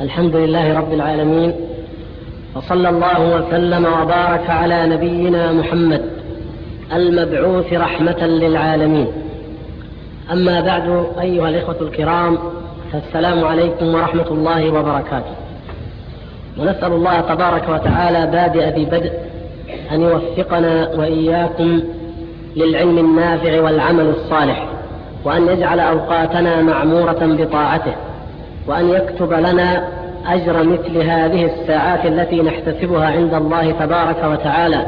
الحمد لله رب العالمين وصلى الله وسلم وبارك على نبينا محمد المبعوث رحمة للعالمين. أما بعد أيها الإخوة الكرام فالسلام عليكم ورحمة الله وبركاته. ونسأل الله تبارك وتعالى بادئ ببدء أن يوفقنا وإياكم للعلم النافع والعمل الصالح وأن يجعل أوقاتنا معمورة بطاعته. وأن يكتب لنا أجر مثل هذه الساعات التي نحتسبها عند الله تبارك وتعالى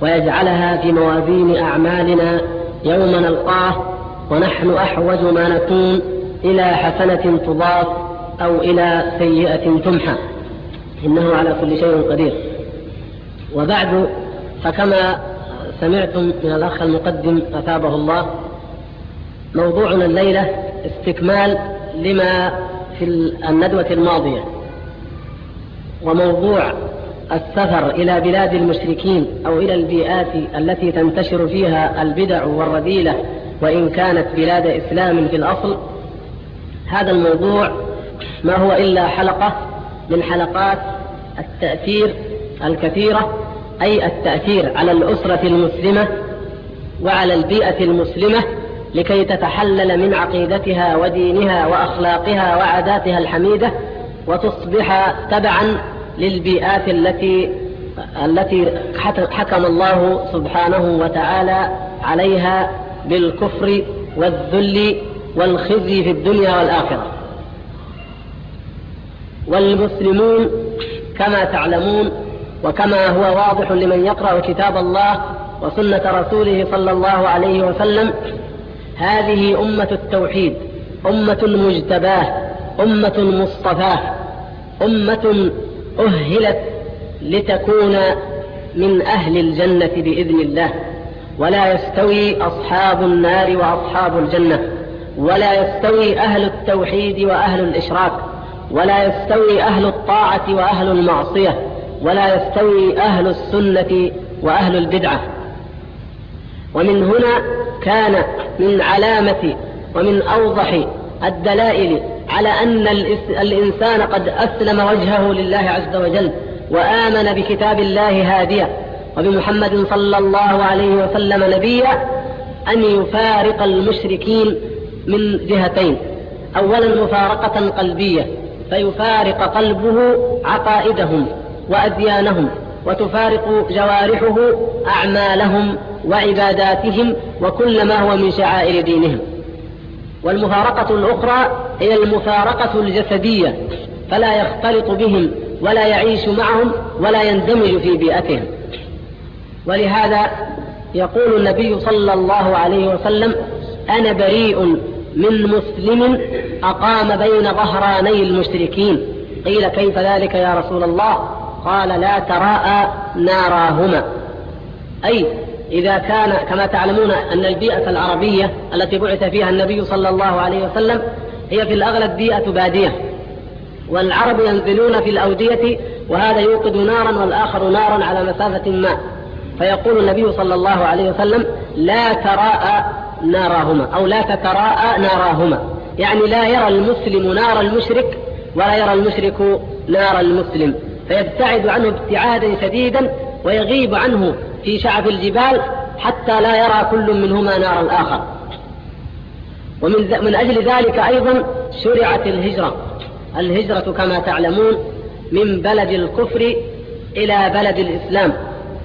ويجعلها في موازين أعمالنا يوم نلقاه ونحن أحوج ما نكون إلى حسنة تضاف أو إلى سيئة تمحى. إنه على كل شيء قدير. وبعد فكما سمعتم من الأخ المقدم أثابه الله موضوعنا الليلة استكمال لما في الندوة الماضية وموضوع السفر إلى بلاد المشركين أو إلى البيئات التي تنتشر فيها البدع والرذيلة وإن كانت بلاد إسلام في الأصل. هذا الموضوع ما هو إلا حلقة من حلقات التأثير الكثيرة أي التأثير على الأسرة المسلمة وعلى البيئة المسلمة لكي تتحلل من عقيدتها ودينها وأخلاقها وعاداتها الحميدة وتصبح تبعا للبيئات التي التي حكم الله سبحانه وتعالى عليها بالكفر والذل والخزي في الدنيا والآخرة. والمسلمون كما تعلمون وكما هو واضح لمن يقرأ كتاب الله وسنة رسوله صلى الله عليه وسلم هذه أمة التوحيد أمة مجتباه أمة مصطفاه أمة أهلت لتكون من أهل الجنة بإذن الله. ولا يستوي أصحاب النار وأصحاب الجنة ولا يستوي أهل التوحيد وأهل الإشراك ولا يستوي أهل الطاعة وأهل المعصية ولا يستوي أهل السنة وأهل البدعة. ومن هنا كان من علامة ومن أوضح الدلائل على أن الإنسان قد أسلم وجهه لله عز وجل وآمن بكتاب الله هاديا وبمحمد صلى الله عليه وسلم نبيا أن يفارق المشركين من جهتين. أولا مفارقة قلبية فيفارق قلبه عقائدهم وأديانهم. وتفارق جوارحه أعمالهم وعباداتهم وكل ما هو من شعائر دينهم. والمفارقة الأخرى هي المفارقة الجسدية فلا يختلط بهم ولا يعيش معهم ولا يندمج في بيئتهم. ولهذا يقول النبي صلى الله عليه وسلم أنا بريء من مسلم أقام بين ظهراني المشركين. قيل كيف ذلك يا رسول الله؟ قال لا تراءى ناراهما. أي إذا كان كما تعلمون أن البيئة العربية التي بعث فيها النبي صلى الله عليه وسلم هي في الأغلب بيئة بادية. والعرب ينزلون في الأودية وهذا يوقد نارا والآخر نارا على مسافة ما. فيقول النبي صلى الله عليه وسلم لا تراءى ناراهما أو لا تتراءى ناراهما. يعني لا يرى المسلم نار المشرك ولا يرى المشرك نار المسلم. فيبتعد عنه ابتعادا شديدا ويغيب عنه في شعب الجبال حتى لا يرى كل منهما نار الآخر ومن من أجل ذلك أيضا شرعت الهجرة. الهجرة كما تعلمون من بلد الكفر إلى بلد الإسلام.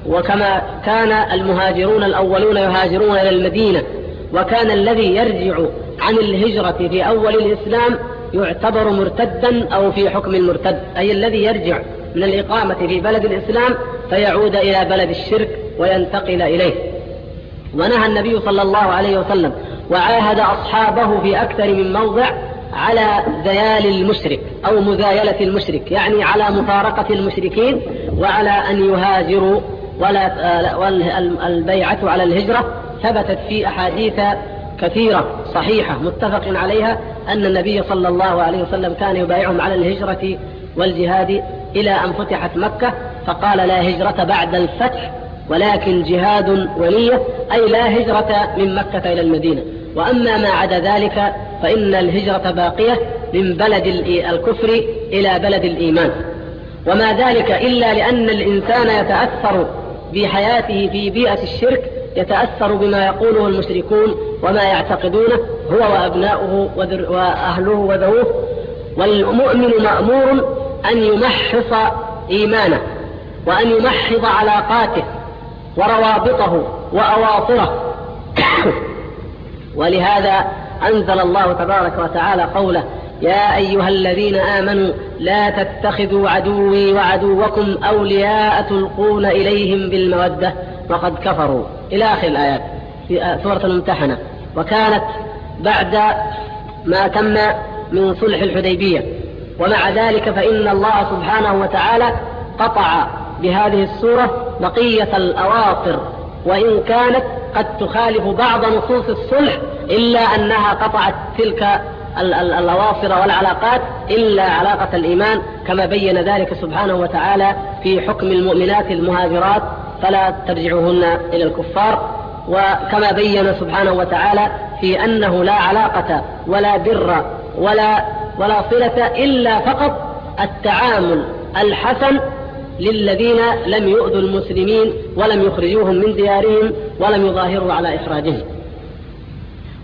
وكما كان المهاجرون الأولون يهاجرون إلى المدينة. وكان الذي يرجع عن الهجرة في أول الإسلام يعتبر مرتدا أو في حكم المرتد أي الذي يرجع من الإقامة في بلد الإسلام فيعود إلى بلد الشرك وينتقل إليه. ونهى النبي صلى الله عليه وسلم وعاهد أصحابه في أكثر من موضع على زيال المشرك أو مزايلة المشرك يعني على مفارقة المشركين وعلى أن يهاجروا ولا والبيعة على الهجرة. ثبتت في أحاديث كثيرة صحيحة متفق عليها أن النبي صلى الله عليه وسلم كان يبايعهم على الهجرة والجهاد إلى أن فتحت مكة فقال لا هجرة بعد الفتح ولكن جهاد ونية أي لا هجرة من مكة إلى المدينة. وأما ما عدا ذلك فإن الهجرة باقية من بلد الكفر إلى بلد الإيمان. وما ذلك إلا لأن الإنسان يتأثر بحياته في بيئة الشرك يتأثر بما يقوله المشركون وما يعتقدونه هو وأبناؤه وأهله وذووه والمؤمن مأمور أن يمحص إيمانه وأن يمحض علاقاته وروابطه وأواصره ولهذا أنزل الله تبارك وتعالى قوله يا أيها الذين آمنوا لا تتخذوا عدوي وعدوكم أولياء تلقون إليهم بالمودة وقد كفروا. إلى آخر الآيات في سورة الممتحنة. وكانت بعد ما تم من صلح الحديبية. ومع ذلك فإن الله سبحانه وتعالى قطع بهذه السورة بقية الأواصر وإن كانت قد تخالف بعض نصوص الصلح إلا أنها قطعت تلك الأواصر والعلاقات إلا علاقة الإيمان كما بين ذلك سبحانه وتعالى في حكم المؤمنات المهاجرات فلا ترجعوهن إلى الكفار. وكما بين سبحانه وتعالى في أنه لا علاقة ولا بر ولا ولا صلة إلا فقط التعامل الحسن للذين لم يؤذوا المسلمين ولم يخرجوهم من ديارهم ولم يظاهروا على إخراجهم.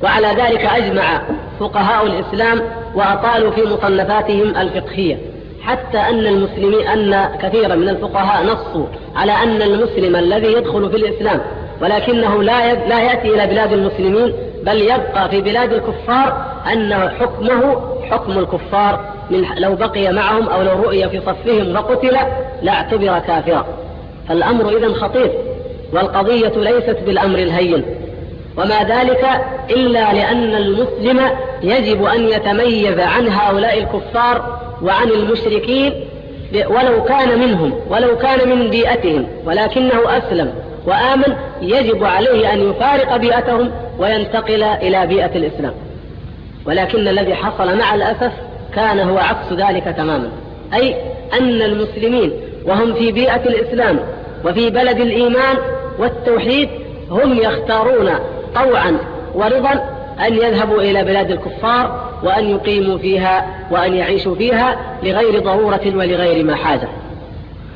وعلى ذلك أجمع فقهاء الإسلام وأطالوا في مصنفاتهم الفقهية حتى أن المسلمين أن كثيرا من الفقهاء نصوا على أن المسلم الذي يدخل في الإسلام ولكنه لا لا يأتي إلى بلاد المسلمين بل يبقى في بلاد الكفار أن حكمه حكم الكفار من لو بقي معهم أو لو رؤي في صفهم وقتل لاعتبر كافرا. فالأمر إذا خطير والقضية ليست بالأمر الهين. وما ذلك إلا لأن المسلم يجب أن يتميز عن هؤلاء الكفار وعن المشركين ولو كان منهم ولو كان من بيئتهم ولكنه أسلم. وآمن يجب عليه أن يفارق بيئتهم وينتقل إلى بيئة الإسلام. ولكن الذي حصل مع الأسف كان هو عكس ذلك تماما. أي أن المسلمين وهم في بيئة الإسلام وفي بلد الإيمان والتوحيد هم يختارون طوعا ورضا أن يذهبوا إلى بلاد الكفار وأن يقيموا فيها وأن يعيشوا فيها لغير ضرورة ولغير ما حاجة.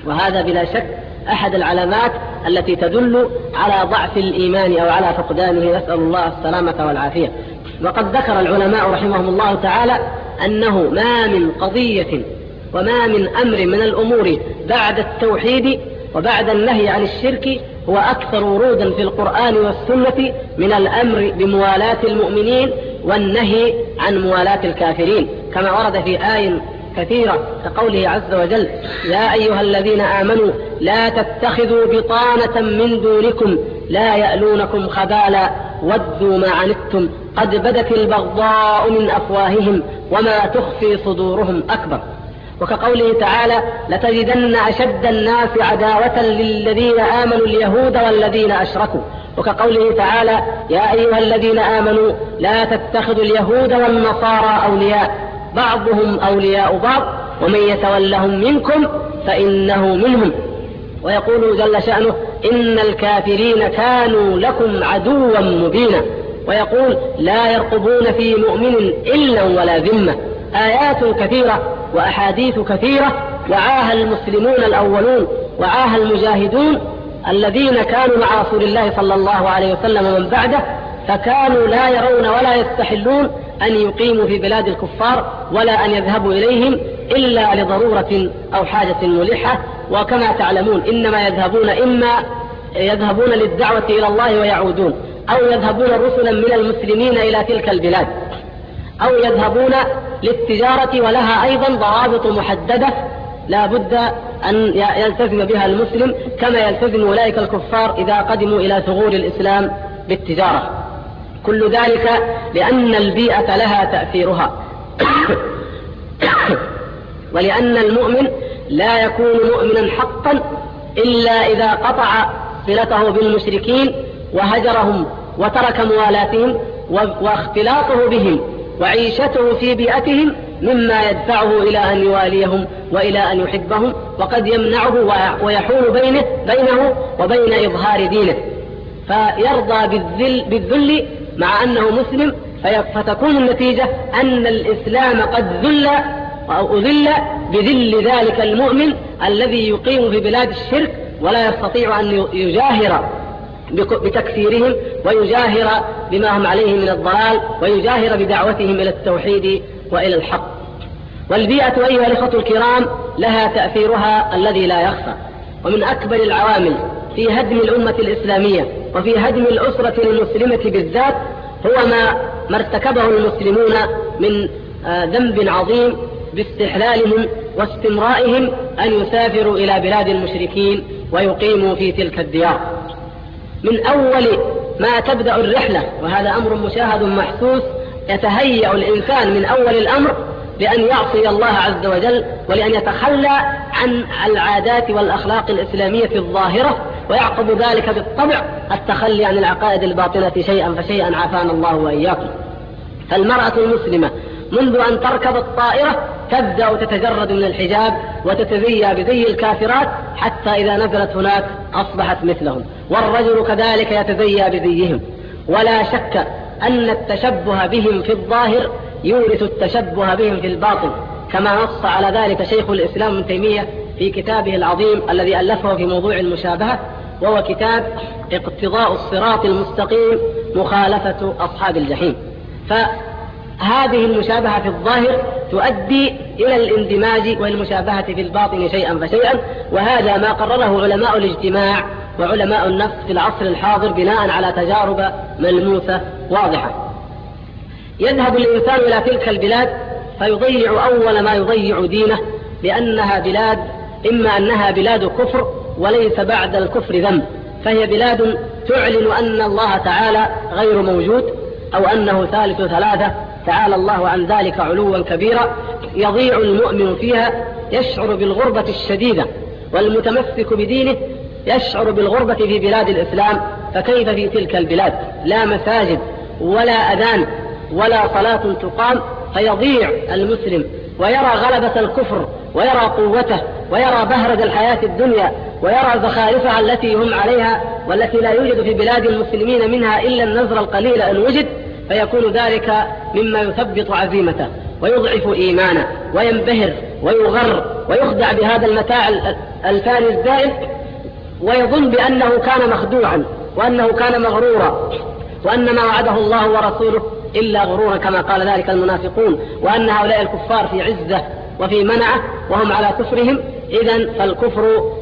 وهذا بلا شك أحد العلامات التي تدل على ضعف الإيمان أو على فقدانه. نسأل الله السلامة والعافية. وقد ذكر العلماء رحمهم الله تعالى أنه ما من قضية وما من أمر من الأمور بعد التوحيد وبعد النهي عن الشرك هو أكثر ورودا في القرآن والسنة من الأمر بموالاة المؤمنين والنهي عن موالاة الكافرين. كما ورد في آية كثيرة كقوله عز وجل يا أيها الذين آمنوا لا تتخذوا بطانة من دونكم لا يألونكم خبالا ودوا ما عنتم قد بدت البغضاء من أفواههم وما تخفي صدورهم أكبر. وكقوله تعالى لتجدن أشد الناس عداوة للذين آمنوا اليهود والذين أشركوا. وكقوله تعالى يا أيها الذين آمنوا لا تتخذوا اليهود والنصارى أولياء بعضهم أولياء بعض ومن يتولهم منكم فإنه منهم. ويقول جل شأنه إن الكافرين كانوا لكم عدوا مبينا. ويقول لا يرقبون في مؤمن إلا ولا ذمة. آيات كثيرة وأحاديث كثيرة وعاها المسلمون الأولون وعاها المجاهدون الذين كانوا مع رسول الله صلى الله عليه وسلم ومن بعده فكانوا لا يرون ولا يستحلون أن يقيموا في بلاد الكفار ولا أن يذهبوا إليهم إلا لضرورة أو حاجة ملحة. وكما تعلمون إنما يذهبون إما يذهبون للدعوة إلى الله ويعودون أو يذهبون رسلا من المسلمين إلى تلك البلاد أو يذهبون للتجارة ولها أيضا ضوابط محددة. لا بد أن يلتزم بها المسلم كما يلتزم أولئك الكفار إذا قدموا إلى ثغور الإسلام بالتجارة. كل ذلك لأن البيئة لها تأثيرها. ولأن المؤمن لا يكون مؤمنا حقا إلا إذا قطع صلته بالمشركين وهجرهم وترك موالاتهم واختلاطه بهم وعيشته في بيئتهم مما يدفعه إلى أن يواليهم وإلى أن يحبهم وقد يمنعه ويحول بينه بينه وبين إظهار دينه. فيرضى بالذل, بالذل مع أنه مسلم فتكون النتيجة أن الإسلام قد ذل أو أذل بذل ذلك المؤمن الذي يقيم في بلاد الشرك ولا يستطيع أن يجاهر بتكفيرهم ويجاهر بما هم عليه من الضلال ويجاهر بدعوتهم إلى التوحيد وإلى الحق. والبيئة أيها الإخوة الكرام لها تأثيرها الذي لا يخفى ومن أكبر العوامل في هدم الأمة الإسلامية وفي هدم الأسرة المسلمة بالذات هو ما ما ارتكبه المسلمون من آه، ذنب عظيم باستحلالهم واستمرائهم أن يسافروا إلى بلاد المشركين ويقيموا في تلك الديار. من أول ما تبدأ الرحلة وهذا أمر مشاهد محسوس يتهيأ الإنسان من أول الأمر لأن يعصي الله عز وجل ولأن يتخلى عن العادات والأخلاق الإسلامية الظاهرة ويعقب ذلك بالطبع التخلي عن العقائد الباطنة شيئا فشيئا عافانا الله وإياكم. فالمرأة المسلمة منذ أن تركب الطائرة تبدأ تتجرد من الحجاب وتتزيى بزي الكافرات حتى إذا نزلت هناك أصبحت مثلهم. والرجل كذلك يتزيى بزيهم. ولا شك أن التشبه بهم في الظاهر يورث التشبه بهم في الباطن كما نص على ذلك شيخ الإسلام ابن تيمية في كتابه العظيم الذي ألفه في موضوع المشابهة وهو كتاب اقتضاء الصراط المستقيم مخالفة أصحاب الجحيم. فهذه المشابهة في الظاهر تؤدي إلى الاندماج والمشابهة في الباطن شيئا فشيئا وهذا ما قرره علماء الاجتماع وعلماء النفس في العصر الحاضر بناء على تجارب ملموسة واضحة. يذهب الإنسان إلى تلك البلاد فيضيع أول ما يضيع دينه لأنها بلاد إما أنها بلاد كفر وليس بعد الكفر ذنب فهي بلاد تعلن أن الله تعالى غير موجود أو أنه ثالث ثلاثة تعالى الله عن ذلك علوا كبيرا يضيع المؤمن فيها يشعر بالغربة الشديدة والمتمسك بدينه يشعر بالغربة في بلاد الإسلام فكيف في تلك البلاد؟ لا مساجد ولا أذان ولا صلاة تقام فيضيع المسلم ويرى غلبة الكفر ويرى قوته ويرى بهرج الحياة الدنيا ويرى زخارفها التي هم عليها والتي لا يوجد في بلاد المسلمين منها إلا النزر القليل إن وجد فيكون ذلك مما يثبط عزيمته ويضعف إيمانه وينبهر ويغر ويخدع بهذا المتاع الفاني الزائف ويظن بأنه كان مخدوعا وأنه كان مغرورا وأن ما وعده الله ورسوله إلا غرورا كما قال ذلك المنافقون وأن هؤلاء الكفار في عزة وفي منعة وهم على كفرهم. إذا فالكفر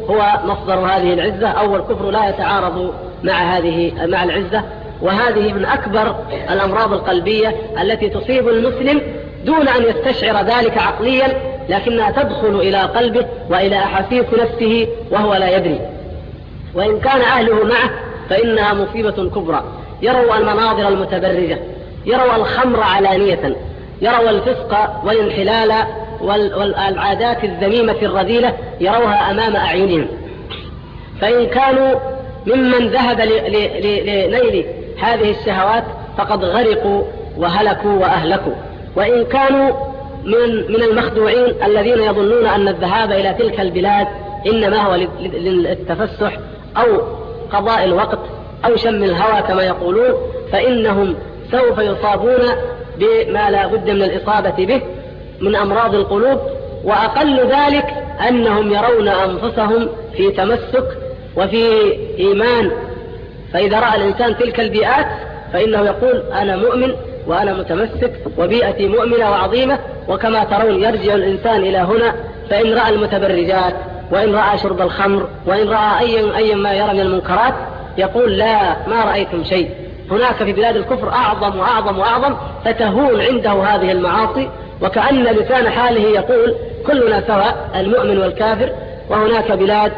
هو مصدر هذه العزة أو الكفر لا يتعارض مع هذه مع العزة. وهذه من أكبر الأمراض القلبية التي تصيب المسلم دون أن يستشعر ذلك عقليا لكنها تدخل إلى قلبه وإلى أحاسيس نفسه وهو لا يدري. وإن كان أهله معه فإنها مصيبة كبرى. يروا المناظر المتبرجة. يروا الخمر علانية يروا الفسق والانحلال والعادات الذميمة الرذيلة يروها أمام أعينهم. فإن كانوا ممن ذهب لنيل هذه الشهوات فقد غرقوا وهلكوا وأهلكوا. وإن كانوا من من المخدوعين الذين يظنون أن الذهاب إلى تلك البلاد إنما هو للتفسح أو قضاء الوقت أو شم الهوى كما يقولون فإنهم سوف يصابون بما لا بد من الإصابة به من أمراض القلوب وأقل ذلك أنهم يرون أنفسهم في تمسك وفي إيمان. فإذا رأى الإنسان تلك البيئات فإنه يقول أنا مؤمن وأنا متمسك وبيئتي مؤمنة وعظيمة وكما ترون يرجع الإنسان إلى هنا فإن رأى المتبرجات وإن رأى شرب الخمر وإن رأى أي أي ما يرى من المنكرات يقول لا ما رأيتم شيء. هناك في بلاد الكفر أعظم وأعظم وأعظم فتهون عنده هذه المعاصي وكأن لسان حاله يقول كلنا سواء المؤمن والكافر وهناك بلاد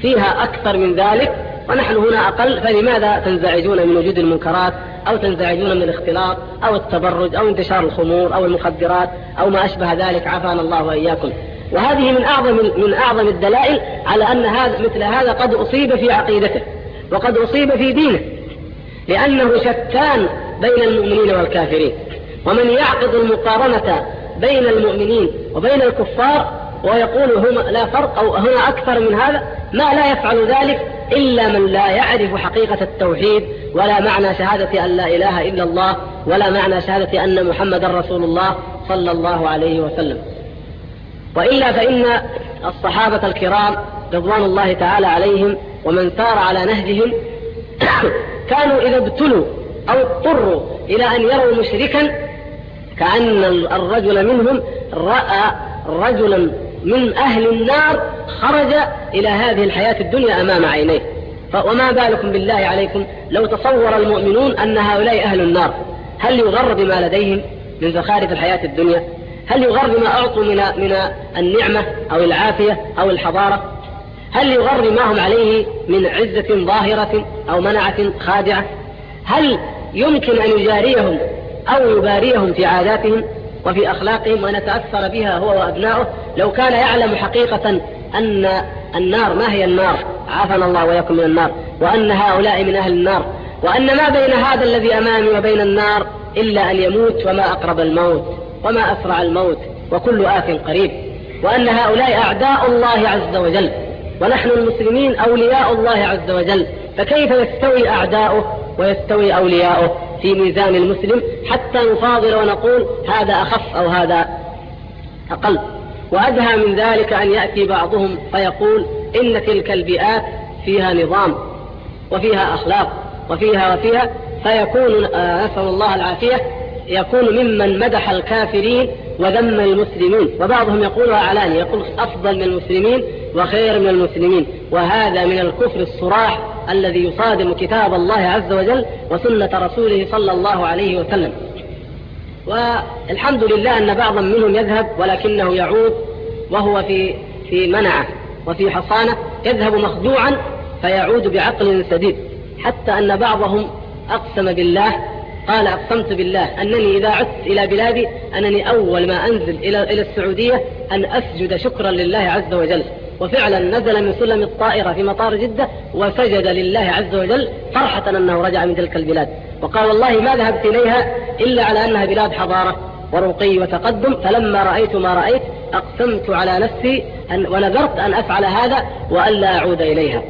فيها أكثر من ذلك ونحن هنا أقل فلماذا تنزعجون من وجود المنكرات أو تنزعجون من الاختلاط أو التبرج أو انتشار الخمور أو المخدرات أو ما أشبه ذلك؟ عافانا الله وإياكم. وهذه من أعظم من أعظم الدلائل على أن هذا مثل هذا قد أصيب في عقيدته وقد أصيب في دينه. لأنه شتان بين المؤمنين والكافرين. ومن يعقد المقارنة بين المؤمنين وبين الكفار ويقول هنا لا فرق أو هنا أكثر من هذا ما لا يفعل ذلك إلا من لا يعرف حقيقة التوحيد ولا معنى شهادة أن لا إله إلا الله ولا معنى شهادة أن محمدا رسول الله صلى الله عليه وسلم. وإلا فإن الصحابة الكرام رضوان الله تعالى عليهم ومن سار على نهجهم كانوا إذا ابتلوا أو اضطروا إلى أن يروا مشركا كأن الرجل منهم رأى رجلا من أهل النار خرج إلى هذه الحياة الدنيا أمام عينيه. وما بالكم بالله عليكم؟ لو تصور المؤمنون أن هؤلاء أهل النار هل يغر بما لديهم من زخارف الحياة الدنيا؟ هل يغر بما أعطوا من, من النعمة أو العافية أو الحضارة؟ هل يغر بما هم عليه من عزة ظاهرة أو منعة خادعة؟ هل يمكن أن يجاريهم أو يباريهم في عاداتهم وفي أخلاقهم وأن يتأثر بها هو وأبناؤه؟ لو كان يعلم حقيقة أن النار ما هي النار؟ عافنا الله ويكم من النار. وأن هؤلاء من أهل النار. وأن ما بين هذا الذي أمامي وبين النار إلا أن يموت وما أقرب الموت وما أسرع الموت وكل آت قريب. وأن هؤلاء أعداء الله عز وجل. ونحن المسلمين أولياء الله عز وجل. فكيف يستوي أعداؤه ويستوي أولياؤه في ميزان المسلم حتى نفاضل ونقول هذا أخف أو هذا أقل؟ وأدهى من ذلك أن يأتي بعضهم فيقول إن تلك البيئات فيها نظام وفيها أخلاق وفيها وفيها فيكون آه، نسأل الله العافية يكون ممن مدح الكافرين وذم المسلمين. وبعضهم يقولها علاني يقول أفضل من المسلمين وخير من المسلمين وهذا من الكفر الصراح الذي يصادم كتاب الله عز وجل وسنة رسوله صلى الله عليه وسلم. والحمد لله أن بعضا منهم يذهب ولكنه يعود وهو في في منعة وفي حصانة يذهب مخدوعا فيعود بعقل سديد. حتى أن بعضهم أقسم بالله قال أقسمت بالله أنني إذا عدت إلى بلادي أنني أول ما أنزل إلى إلى السعودية أن أسجد شكرا لله عز وجل. وفعلا نزل من سلم الطائرة في مطار جدة وسجد لله عز وجل فرحة أنه رجع من تلك البلاد. وقال والله ما ذهبت إليها إلا على أنها بلاد حضارة ورقي وتقدم فلما رأيت ما رأيت أقسمت على نفسي أن ونذرت أن أفعل هذا وألا أعود إليها.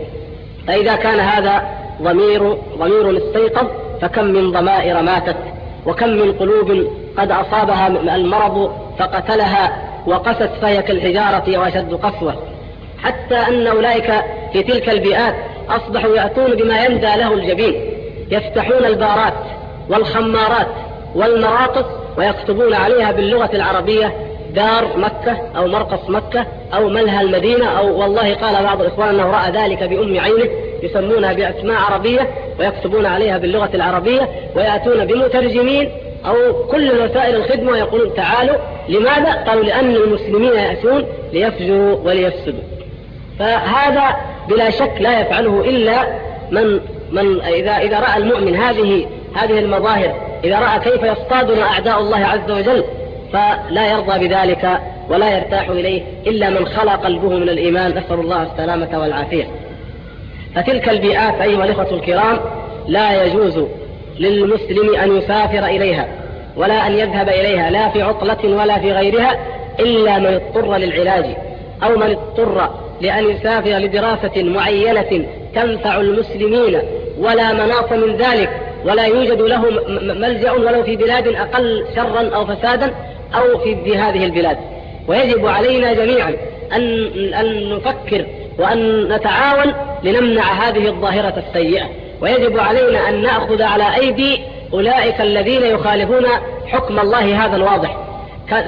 فإذا كان هذا ضمير ضمير استيقظ فكم من ضمائر ماتت وكم من قلوب قد أصابها المرض فقتلها وقست فهي كالحجارة وأشد قسوة. حتى أن أولئك في تلك البيئات أصبحوا يأتون بما يندى له الجبين يفتحون البارات والخمارات والمراقص ويكتبون عليها باللغة العربية دار مكة أو مرقص مكة أو ملهى المدينة أو والله قال بعض الإخوان أنه رأى ذلك بأم عينه يسمونها بأسماء عربية ويكتبون عليها باللغة العربية ويأتون بمترجمين أو كل وسائل الخدمة ويقولون تعالوا لماذا؟ قالوا لأن المسلمين يأتون ليفجروا وليفسدوا فهذا بلا شك لا يفعله إلا من من إذا إذا رأى المؤمن هذه هذه المظاهر إذا رأى كيف يصطادنا أعداء الله عز وجل فلا يرضى بذلك ولا يرتاح إليه إلا من خلى قلبه من الإيمان. نسأل الله السلامة والعافية. فتلك البيئات أيها الإخوة الكرام لا يجوز للمسلم أن يسافر إليها ولا أن يذهب إليها لا في عطلة ولا في غيرها إلا من اضطر للعلاج أو من اضطر لأن يسافر لدراسة معينة تنفع المسلمين ولا مناص من ذلك ولا يوجد له ملجأ ولو في بلاد أقل شرا أو فسادا أو في هذه البلاد. ويجب علينا جميعا أن أن نفكر وأن نتعاون لنمنع هذه الظاهرة السيئة. ويجب علينا أن نأخذ على أيدي أولئك الذين يخالفون حكم الله هذا الواضح.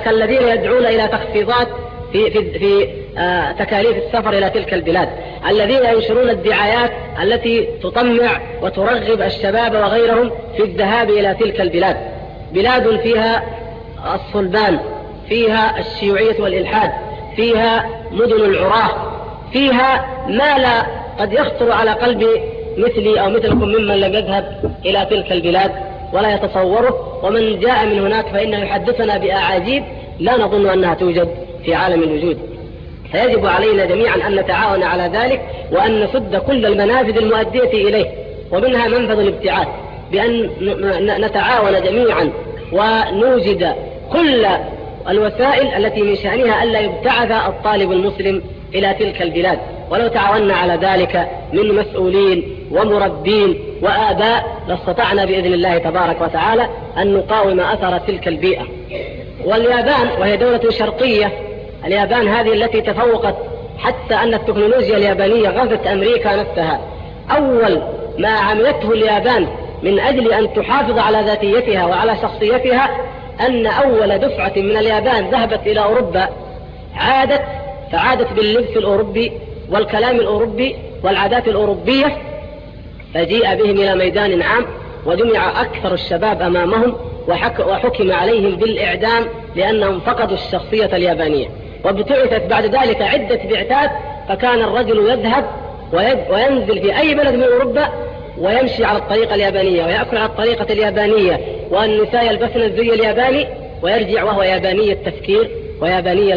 كالذين يدعون إلى تخفيضات في في في آه تكاليف السفر إلى تلك البلاد، الذين ينشرون الدعايات التي تطمع وترغب الشباب وغيرهم في الذهاب إلى تلك البلاد. بلاد فيها الصلبان، فيها الشيوعية والإلحاد، فيها مدن العراة، فيها ما لا قد يخطر على قلب مثلي أو مثلكم ممن لم يذهب إلى تلك البلاد ولا يتصوره. ومن جاء من هناك فإنه يحدثنا بأعاجيب لا نظن أنها توجد. في عالم الوجود. فيجب علينا جميعا أن نتعاون على ذلك وأن نسد كل المنافذ المؤدية إليه ومنها منفذ الابتعاث بأن نتعاون جميعا ونوجد كل الوسائل التي من شأنها ألا يبتعث الطالب المسلم إلى تلك البلاد. ولو تعاوننا على ذلك من مسؤولين ومربين وآباء لأستطعنا بإذن الله تبارك وتعالى أن نقاوم أثر تلك البيئة. واليابان وهي دولة شرقية. اليابان هذه التي تفوقت حتى أن التكنولوجيا اليابانية غزت أمريكا نفسها. أول ما عملته اليابان من أجل أن تحافظ على ذاتيتها وعلى شخصيتها أن أول دفعة من اليابان ذهبت إلى أوروبا. عادت فعادت باللبس الأوروبي والكلام الأوروبي والعادات الأوروبية. فجيء بهم إلى ميدان عام وجمع أكثر الشباب أمامهم. وحكم عليهم بالإعدام لأنهم فقدوا الشخصية اليابانية. وابتعثت بعد ذلك عدة بعثات فكان الرجل يذهب وينزل في أي بلد من أوروبا ويمشي على الطريقة اليابانية ويأكل على الطريقة اليابانية والنساء يلبسن الزي الياباني ويرجع وهو ياباني التفكير وياباني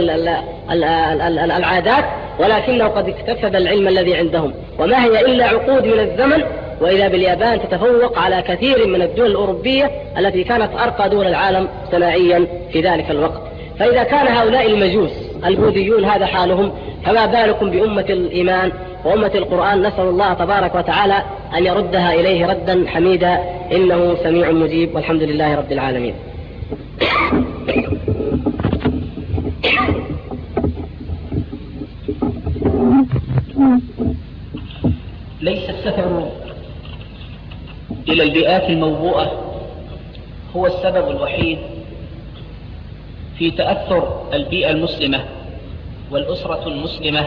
العادات ولكنه قد اكتسب العلم الذي عندهم. وما هي إلا عقود من الزمن وإذا باليابان تتفوق على كثير من الدول الأوروبية التي كانت أرقى دول العالم صناعيا في ذلك الوقت. فإذا كان هؤلاء المجوس البوذيون هذا حالهم فما بالكم بأمة الإيمان وأمة القرآن؟ نسأل الله تبارك وتعالى أن يردها إليه ردا حميدا. إنه سميع مجيب. والحمد لله رب العالمين. ليس السفر إلى البيئات الموبوءة هو السبب الوحيد في تأثر البيئة المسلمة والأسرة المسلمة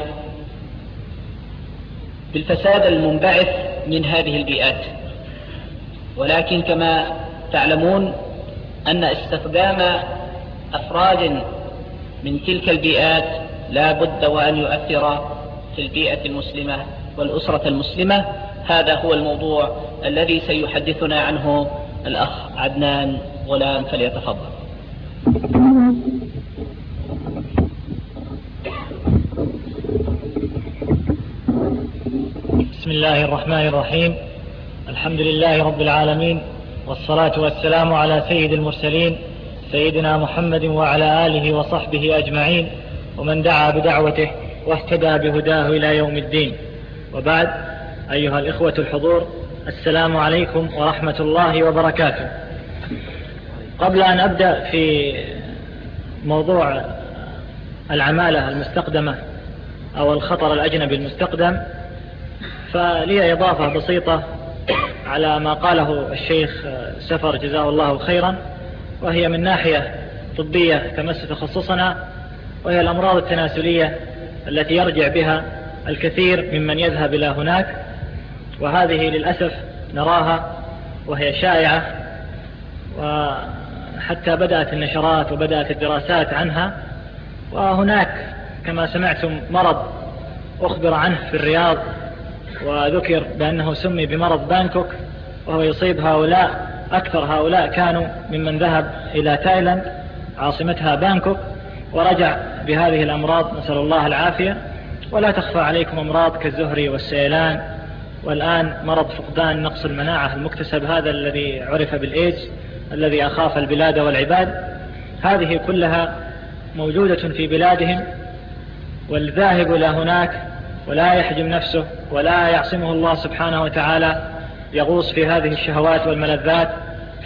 بالفساد المنبعث من هذه البيئات. ولكن كما تعلمون أن استخدام أفراد من تلك البيئات لا بد وأن يؤثر في البيئة المسلمة والأسرة المسلمة هذا هو الموضوع الذي سيحدثنا عنه الأخ عدنان غلام فليتفضل. بسم الله الرحمن الرحيم. الحمد لله رب العالمين والصلاة والسلام على سيد المرسلين سيدنا محمد وعلى آله وصحبه أجمعين ومن دعا بدعوته واهتدى بهداه إلى يوم الدين. وبعد أيها الإخوة الحضور السلام عليكم ورحمة الله وبركاته. قبل أن أبدأ في موضوع العمالة المستقدمة أو الخطر الأجنبي المستقدم فلي إضافة بسيطة على ما قاله الشيخ سفر جزاه الله خيرا وهي من ناحية طبية تمس تخصصنا وهي الأمراض التناسلية التي يرجع بها الكثير ممن يذهب إلى هناك. وهذه للأسف نراها وهي شائعة وحتى بدأت النشرات وبدأت الدراسات عنها وهناك كما سمعتم مرض أخبر عنه في الرياض وذكر بأنه سمي بمرض بانكوك وهو يصيب هؤلاء أكثر هؤلاء كانوا ممن ذهب إلى تايلاند عاصمتها بانكوك ورجع بهذه الأمراض نسأل الله العافية ولا تخفى عليكم أمراض كالزهري والسيلان والآن مرض فقدان نقص المناعة المكتسب هذا الذي عرف بالإيدز الذي أخاف البلاد والعباد هذه كلها موجودة في بلادهم والذاهب إلى هناك ولا يحجم نفسه ولا يعصمه الله سبحانه وتعالى يغوص في هذه الشهوات والملذات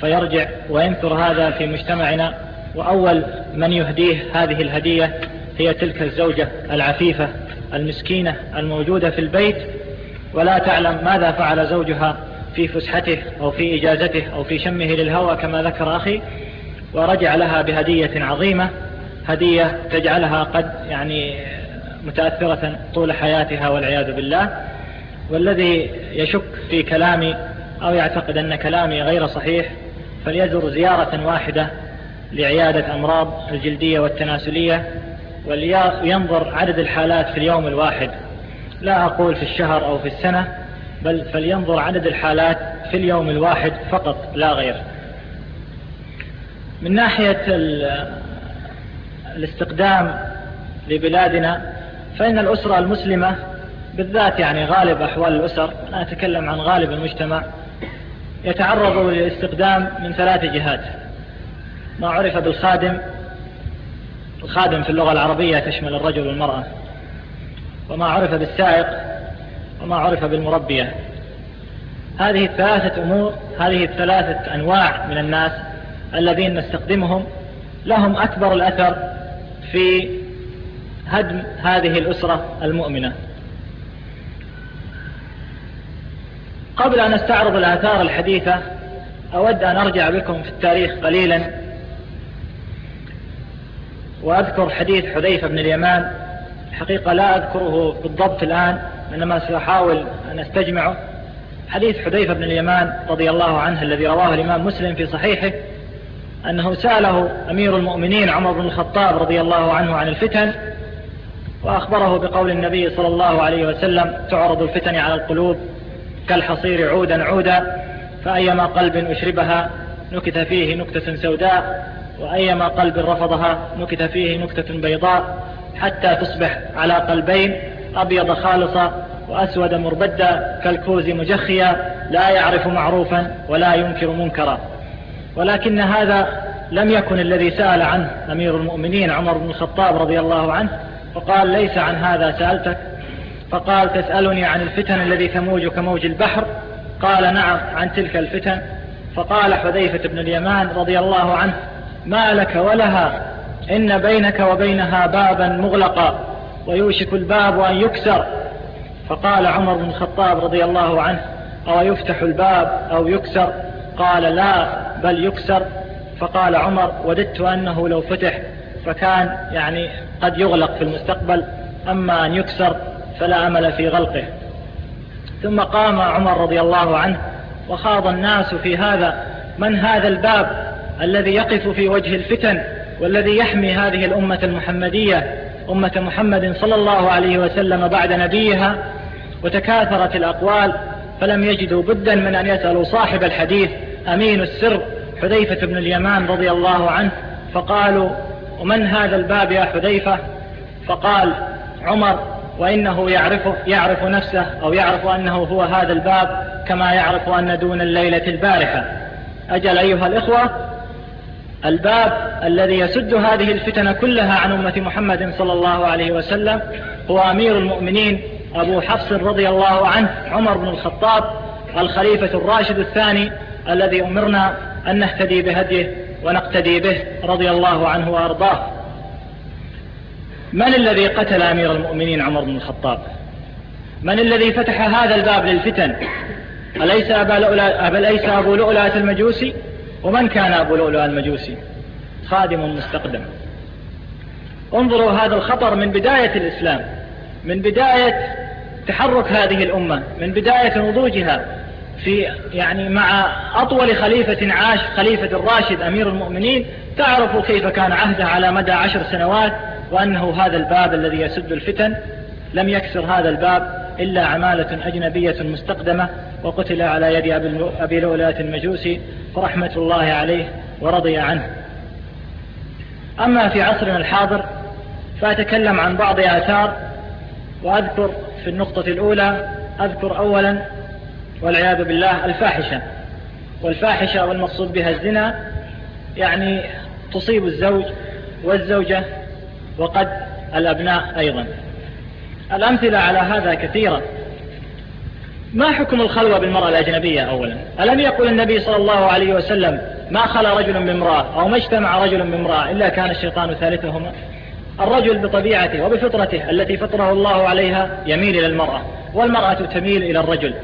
فيرجع وينثر هذا في مجتمعنا. وأول من يهديه هذه الهدية هي تلك الزوجة العفيفة المسكينة الموجودة في البيت ولا تعلم ماذا فعل زوجها في فسحته أو في إجازته أو في شمه للهوى كما ذكر أخي ورجع لها بهدية عظيمة هدية تجعلها قد يعني متأثرة طول حياتها والعياذ بالله. والذي يشك في كلامي أو يعتقد أن كلامي غير صحيح فليزر زيارة واحدة لعيادة أمراض الجلدية والتناسلية ولينظر عدد الحالات في اليوم الواحد. لا أقول في الشهر أو في السنة بل فلينظر عدد الحالات في اليوم الواحد فقط لا غير. من ناحية الاستقدام لبلادنا فإن الأسرة المسلمة بالذات يعني غالب أحوال الأسر أنا أتكلم عن غالب المجتمع يتعرض للاستقدام من ثلاث جهات. ما عرف بالخادم الخادم في اللغة العربية تشمل الرجل والمرأة. وما عرف بالسائق وما عرف بالمربية. هذه الثلاثة أمور هذه الثلاثة أنواع من الناس الذين نستخدمهم لهم أكبر الأثر في هدم هذه الأسرة المؤمنة. قبل أن استعرض الآثار الحديثة أود أن أرجع بكم في التاريخ قليلا وأذكر حديث حذيفة بن اليمان الحقيقة لا أذكره بالضبط الآن إنما سأحاول أن أستجمعه. حديث حذيفة بن اليمان رضي الله عنه الذي رواه الإمام مسلم في صحيحه أنه سأله أمير المؤمنين عمر بن الخطاب رضي الله عنه عن الفتن وأخبره بقول النبي صلى الله عليه وسلم تعرض الفتن على القلوب كالحصير عودا عودا فأيما قلب أشربها نكت فيه نكتة سوداء وأيما قلب رفضها نكت فيه نكتة بيضاء حتى تصبح على قلبين أبيض خالصا وأسود مربدا كالكوز مجخيا لا يعرف معروفا ولا ينكر منكرا. ولكن هذا لم يكن الذي سأل عنه أمير المؤمنين عمر بن الخطاب رضي الله عنه فقال ليس عن هذا سألتك. فقال تسألني عن الفتن الذي تموج كموج البحر. قال نعم عن تلك الفتن. فقال حذيفة بن اليمان رضي الله عنه ما لك ولها إن بينك وبينها بابا مغلقا ويوشك الباب أن يكسر. فقال عمر بن الخطاب رضي الله عنه أو يفتح الباب أو يكسر؟ قال لا بل يكسر. فقال عمر وددت أنه لو فتح فكان يعني قد يغلق في المستقبل أما أن يكسر فلا أمل في غلقه. ثم قام عمر رضي الله عنه وخاض الناس في هذا. من هذا الباب الذي يقف في وجه الفتن؟ والذي يحمي هذه الأمة المحمدية أمة محمد صلى الله عليه وسلم بعد نبيها وتكاثرت الأقوال فلم يجدوا بدا من أن يسألوا صاحب الحديث أمين السر حذيفة بن اليمان رضي الله عنه فقالوا ومن هذا الباب يا حذيفة؟ فقال عمر وإنه يعرف, يعرف نفسه أو يعرف أنه هو هذا الباب كما يعرف أن دون الليلة البارحة. أجل أيها الإخوة الباب الذي يسد هذه الفتن كلها عن أمة محمد صلى الله عليه وسلم هو أمير المؤمنين أبو حفص رضي الله عنه عمر بن الخطاب الخليفة الراشد الثاني الذي أمرنا أن نهتدي بهديه ونقتدي به رضي الله عنه وأرضاه. من الذي قتل أمير المؤمنين عمر بن الخطاب؟ من الذي فتح هذا الباب للفتن؟ أليس أبا لؤلؤة المجوسي؟ ومن كان أبو لؤلؤ المجوسي؟ خادم مستقدم. انظروا هذا الخطر من بداية الإسلام من بداية تحرك هذه الأمة من بداية نضوجها في يعني مع أطول خليفة عاش خليفة الراشد أمير المؤمنين. تعرفوا كيف كان عهده على مدى عشر سنوات وأنه هذا الباب الذي يسد الفتن؟ لم يكسر هذا الباب إلا عمالة أجنبية مستقدمة. وقتل على يد أبي لؤلؤة المجوسي فرحمة الله عليه ورضي عنه. أما في عصرنا الحاضر فأتكلم عن بعض آثار وأذكر في النقطة الأولى أذكر أولا والعياذ بالله الفاحشة. والفاحشة والمقصود بها الزنا يعني تصيب الزوج والزوجة وقد الأبناء أيضا. الأمثلة على هذا كثيرة. ما حكم الخلوة بالمرأة الأجنبية أولا؟ ألم يقل النبي صلى الله عليه وسلم ما خلى رجل بامرأة أو ما اجتمع رجل بامرأة إلا كان الشيطان ثالثهما؟ الرجل بطبيعته وبفطرته التي فطره الله عليها يميل إلى المرأة والمرأة تميل إلى الرجل.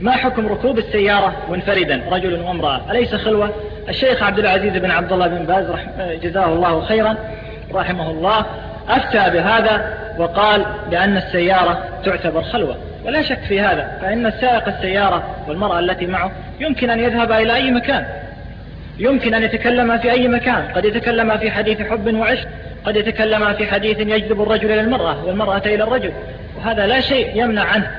ما حكم ركوب السيارة منفردا رجل وامرأة؟ أليس خلوة؟ الشيخ عبد العزيز بن عبد الله بن باز جزاه الله خيرا رحمه الله أفتى بهذا وقال بأن السيارة تعتبر خلوة. ولا شك في هذا فإن السائق السيارة والمرأة التي معه يمكن أن يذهب إلى أي مكان. يمكن أن يتكلم في أي مكان. قد يتكلم في حديث حب وعشق قد يتكلم في حديث يجذب الرجل إلى المرأة والمرأة إلى الرجل وهذا لا شيء يمنع عنه.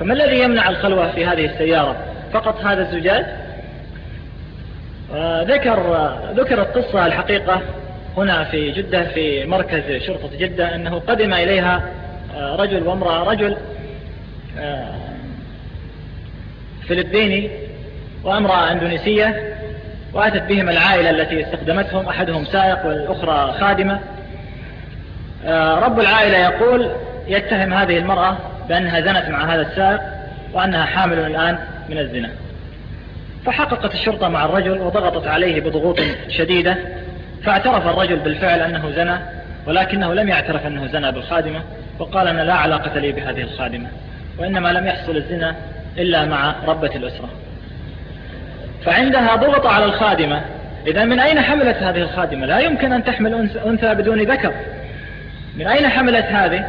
فما الذي يمنع الخلوة في هذه السيارة؟ فقط هذا الزجاج؟ آه، ذكر آه، ذكرت قصة الحقيقة هنا في جدة في مركز شرطة جدة أنه قدم إليها آه، رجل وامرأة رجل فلبيني وأمرأة أندونيسية وأتت بهم العائلة التي استخدمتهم أحدهم سائق والأخرى خادمة. آه، رب العائلة يقول يتهم هذه المرأة بأنها زنت مع هذا السائق وأنها حامل الآن من الزنا. فحققت الشرطة مع الرجل وضغطت عليه بضغوط شديدة فاعترف الرجل بالفعل أنه زنى ولكنه لم يعترف أنه زنى بالخادمة وقال أنا لا علاقة لي بهذه الخادمة. وإنما لم يحصل الزنا إلا مع ربة الأسرة. فعندها ضغط على الخادمة. إذا من أين حملت هذه الخادمة؟ لا يمكن أن تحمل أنثى بدون ذكر. من أين حملت هذه؟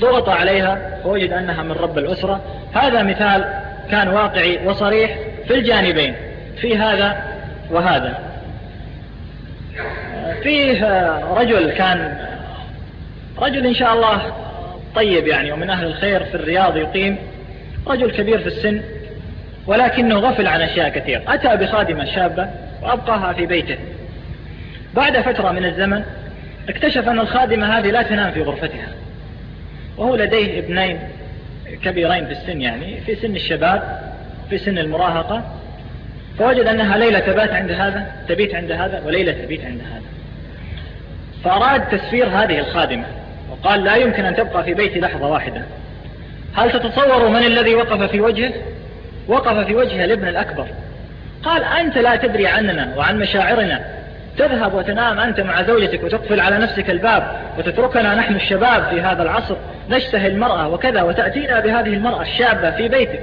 ضغط عليها. ووجد أنها من رب الأسرة. هذا مثال كان واقعي وصريح في الجانبين. في هذا وهذا. فيه رجل كان رجل إن شاء الله طيب يعني ومن أهل الخير في الرياض يقيم رجل كبير في السن ولكنه غفل عن أشياء كثير. أتى بخادمة شابة وأبقاها في بيته. بعد فترة من الزمن اكتشف أن الخادمة هذه لا تنام في غرفتها. وهو لديه ابنين كبيرين في السن يعني في سن الشباب في سن المراهقة. فوجد أنها ليلة تبات عند هذا تبيت عند هذا وليلة تبيت عند هذا. فأراد تسفير هذه الخادمة. وقال لا يمكن أن تبقى في بيتي لحظة واحدة. هل تتصوروا من الذي وقف في وجهه؟ وقف في وجه الابن الأكبر. قال أنت لا تدري عننا وعن مشاعرنا. تذهب وتنام أنت مع زوجتك وتقفل على نفسك الباب وتتركنا نحن الشباب في هذا العصر. نشتهي المرأة وكذا وتأتينا بهذه المرأة الشابة في بيتك.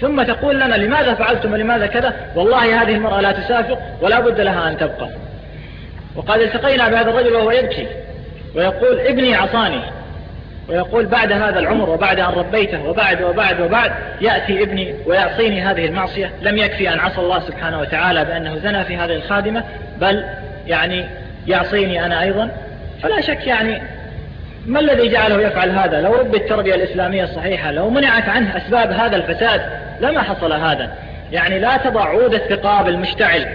ثم تقول لنا لماذا فعلتم ولماذا كذا؟ والله هذه المرأة لا تسافر ولا بد لها أن تبقى. وقد التقينا بهذا الرجل وهو يبكي. ويقول ابني عصاني. ويقول بعد هذا العمر وبعد أن ربيته وبعد وبعد وبعد يأتي ابني ويعصيني هذه المعصية. لم يكفي أن عصى الله سبحانه وتعالى بأنه زنى في هذه الخادمة بل يعني يعصيني أنا أيضا. فلا شك يعني ما الذي جعله يفعل هذا؟ لو رب التربية الإسلامية الصحيحة لو منعت عنه أسباب هذا الفساد لما حصل هذا؟ يعني لا تضع عود الثقاب المشتعل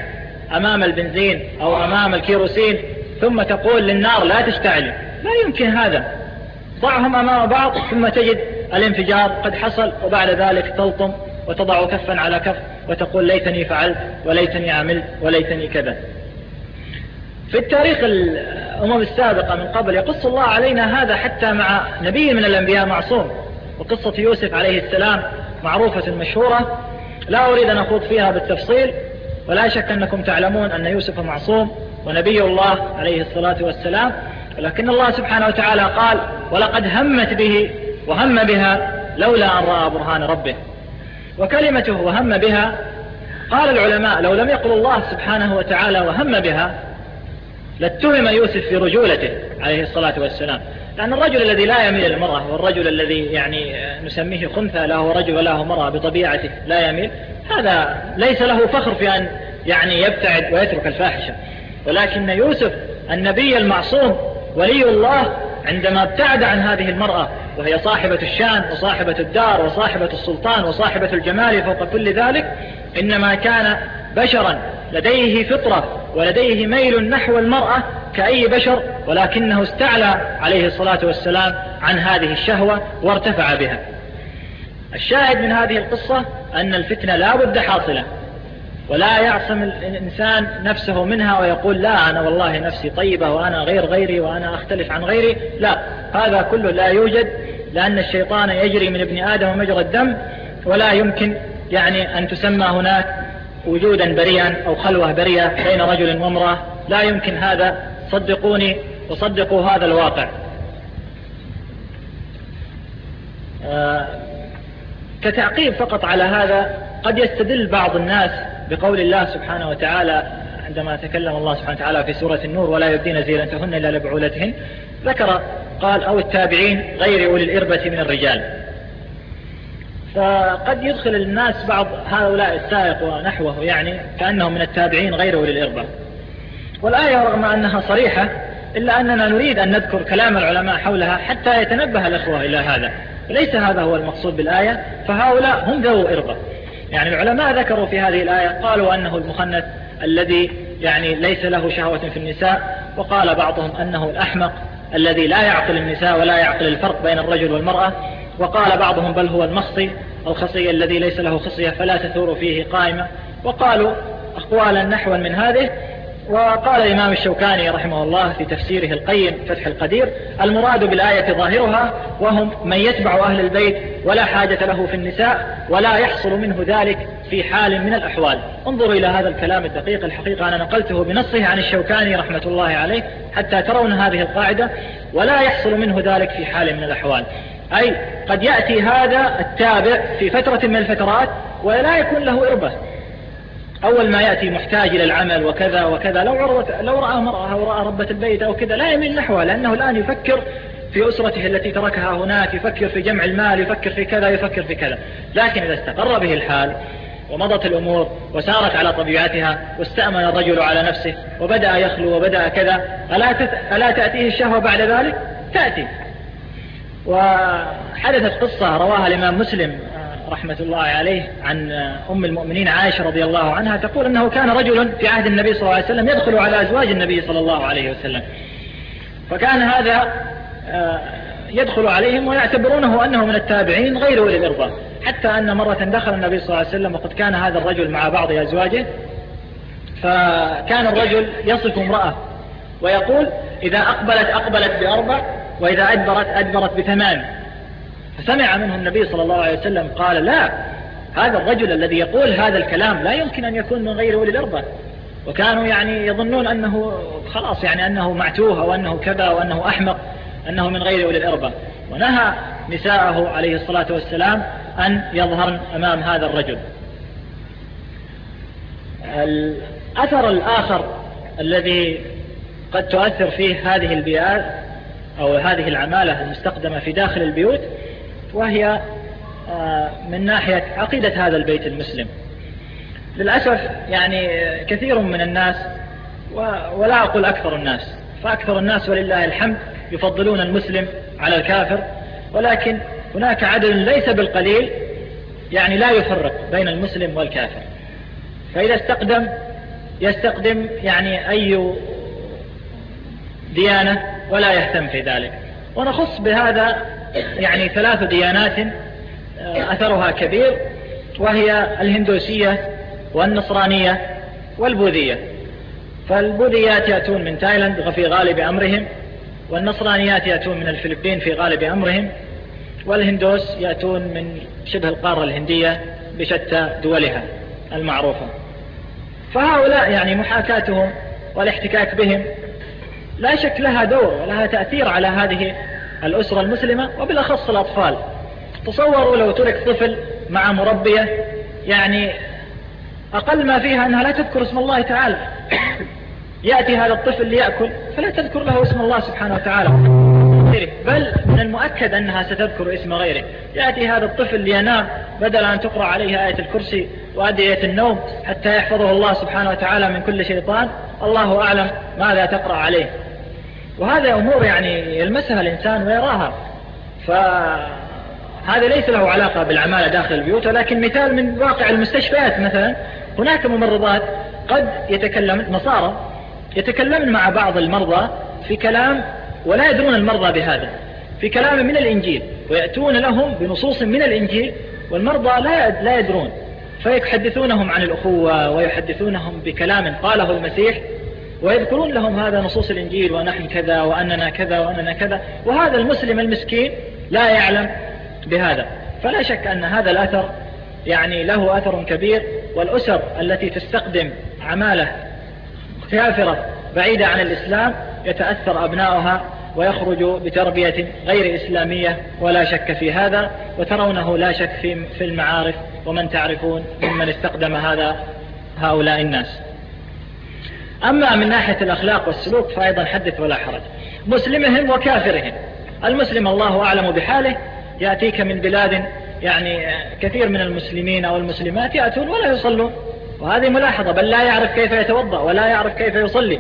أمام البنزين أو أمام الكيروسين ثم تقول للنار لا تشتعل لا يمكن هذا. ضعهم أمام بعض ثم تجد الانفجار قد حصل وبعد ذلك تلطم وتضع كفا على كف وتقول ليتني فعلت وليتني عملت وليتني كذا. في التاريخ الأمم السابقة من قبل يقص الله علينا هذا حتى مع نبي من الأنبياء معصوم. وقصة يوسف عليه السلام معروفة مشهورة. لا أريد أن أخوض فيها بالتفصيل ولا شك أنكم تعلمون أن يوسف معصوم. ونبي الله عليه الصلاة والسلام ولكن الله سبحانه وتعالى قال ولقد همت به وهم بها لولا أن رأى برهان ربه. وكلمته وهم بها قال العلماء لو لم يقل الله سبحانه وتعالى وهم بها لاتهم يوسف في رجولته عليه الصلاة والسلام. لأن الرجل الذي لا يميل المرأة والرجل الذي يعني نسميه خنثى له رجل وله مرأة بطبيعته لا يميل هذا ليس له فخر في أن يعني يبتعد ويترك الفاحشة. ولكن يوسف النبي المعصوم ولي الله عندما ابتعد عن هذه المرأة وهي صاحبة الشان وصاحبة الدار وصاحبة السلطان وصاحبة الجمال فوق كل ذلك إنما كان بشرا لديه فطرة ولديه ميل نحو المرأة كأي بشر ولكنه استعلى عليه الصلاة والسلام عن هذه الشهوة وارتفع بها. الشاهد من هذه القصة أن الفتنة لا بد حاصلة. ولا يعصم الإنسان نفسه منها ويقول لا أنا والله نفسي طيبة وأنا غير غيري وأنا أختلف عن غيري. لا هذا كله لا يوجد لأن الشيطان يجري من ابن آدم مجرى الدم ولا يمكن يعني أن تسمى هناك وجودا بريئا أو خلوة بريئة بين رجل وامرأة. لا يمكن هذا. صدقوني وصدقوا هذا الواقع. آه كتعقيب فقط على هذا قد يستدل بعض الناس بقول الله سبحانه وتعالى عندما تكلم الله سبحانه وتعالى في سورة النور ولا يبدين زينتهن إلا لبعولتهن ذكر قال أو التابعين غير أولي الإربة من الرجال. فقد يدخل الناس بعض هؤلاء السائق ونحوه يعني كأنهم من التابعين غير أولي الإربة. والآية رغم أنها صريحة إلا أننا نريد أن نذكر كلام العلماء حولها حتى يتنبه الأخوة إلى هذا. ليس هذا هو المقصود بالآية فهؤلاء هم ذو إربة. يعني العلماء ذكروا في هذه الآية قالوا أنه المخنث الذي يعني ليس له شهوة في النساء وقال بعضهم أنه الأحمق الذي لا يعقل النساء ولا يعقل الفرق بين الرجل والمرأة وقال بعضهم بل هو المخصي الخصي الذي ليس له خصية فلا تثور فيه قائمة وقالوا أقوالا نحوا من هذه وقال الإمام الشوكاني رحمه الله في تفسيره القيم فتح القدير المراد بالآية ظاهرها وهم من يتبع أهل البيت ولا حاجة له في النساء ولا يحصل منه ذلك في حال من الأحوال. انظروا إلى هذا الكلام الدقيق الحقيقة أنا نقلته بنصه عن الشوكاني رحمة الله عليه حتى ترون هذه القاعدة ولا يحصل منه ذلك في حال من الأحوال. أي قد يأتي هذا التابع في فترة من الفترات ولا يكون له إربة. أول ما يأتي محتاج إلى العمل وكذا وكذا لو, عروة لو رأى مرأة أو رأى ربة البيت أو كذا لا يميل نحوها لأنه الآن يفكر في أسرته التي تركها هناك يفكر في جمع المال يفكر في كذا يفكر في كذا. لكن إذا استقر به الحال ومضت الأمور وسارت على طبيعتها واستأمن الرجل على نفسه وبدأ يخلو وبدأ كذا ألا, ألا تأتيه الشهوة بعد ذلك؟ تأتي. وحدثت قصة رواها الإمام مسلم رحمة الله عليه عن أم المؤمنين عائشة رضي الله عنها تقول أنه كان رجل في عهد النبي صلى الله عليه وسلم يدخل على أزواج النبي صلى الله عليه وسلم. فكان هذا آه، يدخل عليهم ويعتبرونه أنه من التابعين غير أولي الإرضاء حتى أن مرة دخل النبي صلى الله عليه وسلم وقد كان هذا الرجل مع بعض أزواجه. فكان الرجل يصف امرأة ويقول إذا أقبلت أقبلت بأربع وإذا أدبرت أدبرت بثمان. فسمع منه النبي صلى الله عليه وسلم قال لا هذا الرجل الذي يقول هذا الكلام لا يمكن أن يكون من غير أولي الإربة وكانوا يعني يظنون أنه خلاص يعني أنه معتوه أو أنه كذا أو أنه أحمق أنه من غير أولي الإربة ونهى نساءه عليه الصلاة والسلام أن يظهرن أمام هذا الرجل. الأثر الآخر الذي قد تؤثر فيه هذه البيئات أو هذه العمالة المستخدمة في داخل البيوت وهي آه، من ناحية عقيدة هذا البيت المسلم. للأسف يعني كثير من الناس ولا أقول أكثر الناس فأكثر الناس ولله الحمد يفضلون المسلم على الكافر ولكن هناك عدد ليس بالقليل يعني لا يفرق بين المسلم والكافر. فإذا استقدم يستقدم يعني أي ديانة ولا يهتم في ذلك. ونخص بهذا يعني ثلاث ديانات آه، أثرها كبير وهي الهندوسية والنصرانية والبوذية. فالبوذيات يأتون من تايلاند في غالب أمرهم والنصرانيات يأتون من الفلبين في غالب أمرهم والهندوس يأتون من شبه القارة الهندية بشتى دولها المعروفة. فهؤلاء يعني محاكاتهم والاحتكاك بهم لا شك لها دور ولها تأثير على هذه الأسرة المسلمة وبالأخص الأطفال. تصوروا لو ترك طفل مع مربية يعني أقل ما فيها أنها لا تذكر اسم الله تعالى. يأتي هذا الطفل ليأكل فلا تذكر له اسم الله سبحانه وتعالى. بل من المؤكد أنها ستذكر اسم غيره. يأتي هذا الطفل لينام بدل أن تقرأ عليه آية الكرسي وأدية النوم حتى يحفظه الله سبحانه وتعالى من كل شيطان. الله أعلم ماذا تقرأ عليه. وهذا أمور يعني يلمسها الإنسان ويراها. فهذا ليس له علاقة بالعمالة داخل البيوت ولكن مثال من واقع المستشفيات مثلا. هناك ممرضات قد يتكلم نصارى يتكلمن مع بعض المرضى في كلام ولا يدرون المرضى بهذا في كلام من الإنجيل ويأتون لهم بنصوص من الإنجيل والمرضى لا لا يدرون فيحدثونهم عن الأخوة ويحدثونهم بكلام قاله المسيح ويذكرون لهم هذا نصوص الإنجيل ونحن كذا وأننا كذا وأننا كذا. وهذا المسلم المسكين لا يعلم بهذا. فلا شك أن هذا الأثر يعني له أثر كبير والأسر التي تستخدم عمالة كافرة بعيدة عن الإسلام يتأثر أبناؤها ويخرج بتربية غير إسلامية ولا شك في هذا. وترونه لا شك في المعارف ومن تعرفون ممن استخدم هذا هؤلاء الناس. أما من ناحية الأخلاق والسلوك فأيضا حدث ولا حرج. مسلمهم وكافرهم. المسلم الله أعلم بحاله يأتيك من بلاد يعني كثير من المسلمين أو المسلمات يأتون ولا يصلون. وهذه ملاحظة بل لا يعرف كيف يتوضأ ولا يعرف كيف يصلي.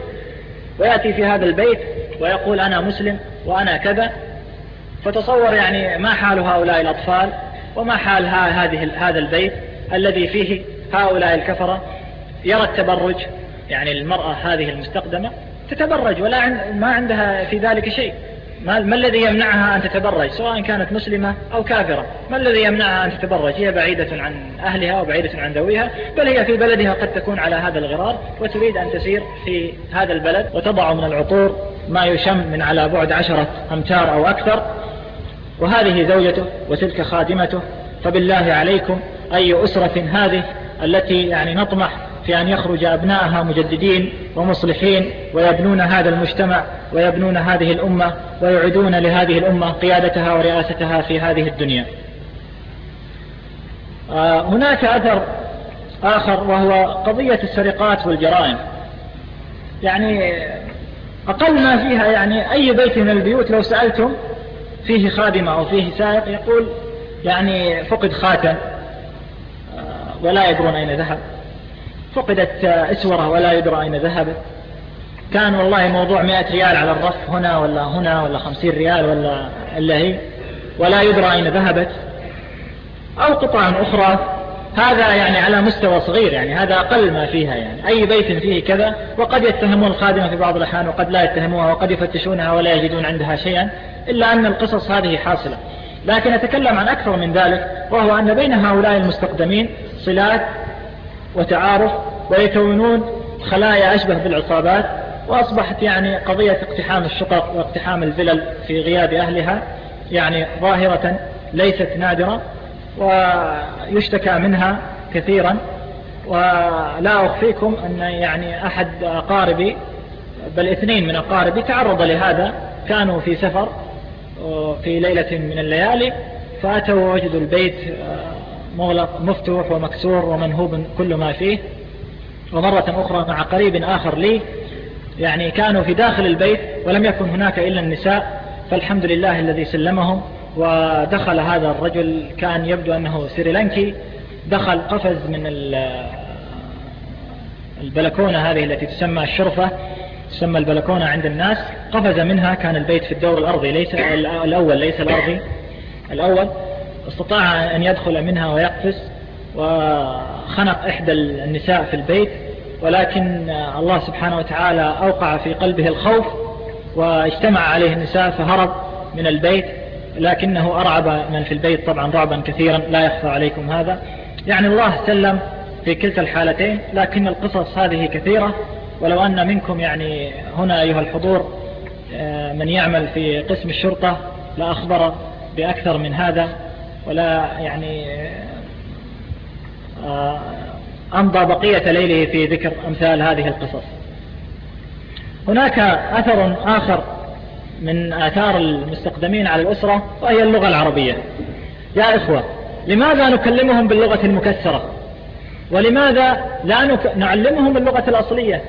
ويأتي في هذا البيت ويقول أنا مسلم وأنا كذا. فتصور يعني ما حال هؤلاء الأطفال وما حال هذه هذا البيت الذي فيه هؤلاء الكفرة. يرى التبرج يعني المرأة هذه المستخدمة تتبرج ولا ما عندها في ذلك شيء. ما, ما الذي يمنعها أن تتبرج؟ سواء كانت مسلمة أو كافرة. ما الذي يمنعها أن تتبرج؟ هي بعيدة عن أهلها وبعيدة عن ذويها بل هي في بلدها قد تكون على هذا الغرار وتريد أن تسير في هذا البلد وتضع من العطور ما يشم من على بعد عشرة أمتار أو أكثر. وهذه زوجته وتلك خادمته. فبالله عليكم أي أسرة هذه التي يعني نطمح في أن يخرج أبنائها مجددين ومصلحين ويبنون هذا المجتمع ويبنون هذه الأمة ويعيدون لهذه الأمة قيادتها ورئاستها في هذه الدنيا. آه، هناك أثر آخر وهو قضية السرقات والجرائم. يعني أقل ما فيها يعني أي بيت من البيوت لو سألتم فيه خادمة أو فيه سائق يقول يعني فقد خاتم. آه، ولا يدرون أين ذهب. فقدت إسوره ولا يدرى أين ذهبت كان والله موضوع مئة ريال على الرف هنا ولا هنا ولا خمسين ريال ولا إلا هي. ولا يدرى أين ذهبت. أو قطع أخرى. هذا يعني على مستوى صغير يعني هذا أقل ما فيها يعني. أي بيت فيه كذا وقد يتهمون الخادمة في بعض الأحيان وقد لا يتهموها وقد يفتشونها ولا يجدون عندها شيئا إلا أن القصص هذه حاصلة. لكن أتكلم عن أكثر من ذلك وهو أن بين هؤلاء المستقدمين صلات وتعارف ويكونون خلايا أشبه بالعصابات وأصبحت يعني قضية اقتحام الشقق واقتحام الفلل في غياب أهلها يعني ظاهرة ليست نادرة ويشتكى منها كثيرا. ولا أخفيكم أن يعني أحد أقاربي بل اثنين من أقاربي تعرض لهذا كانوا في سفر في ليلة من الليالي فأتوا ووجدوا البيت مغلق مفتوح ومكسور ومنهوب كل ما فيه. ومرة أخرى مع قريب آخر لي يعني كانوا في داخل البيت ولم يكن هناك إلا النساء فالحمد لله الذي سلمهم. ودخل هذا الرجل كان يبدو أنه سريلانكي دخل قفز من البلكونة هذه التي تسمى الشرفة تسمى البلكونة عند الناس. قفز منها كان البيت في الدور الأرضي ليس الأول ليس الأرضي الأول. استطاع أن يدخل منها ويقفز وخنق إحدى النساء في البيت ولكن الله سبحانه وتعالى أوقع في قلبه الخوف واجتمع عليه النساء فهرب من البيت لكنه أرعب من في البيت طبعا رعبا كثيرا لا يخفى عليكم هذا. يعني الله سلم في كلتا الحالتين لكن القصص هذه كثيرة ولو أن منكم يعني هنا أيها الحضور آه، من يعمل في قسم الشرطة لأخبر بأكثر من هذا. ولا يعني آه، أمضى بقية ليله في ذكر أمثال هذه القصص. هناك أثر آخر من آثار المستقدمين على الأسرة وهي اللغة العربية. يا إخوة لماذا نكلمهم باللغة المكسرة؟ ولماذا لا نعلمهم اللغة الأصلية؟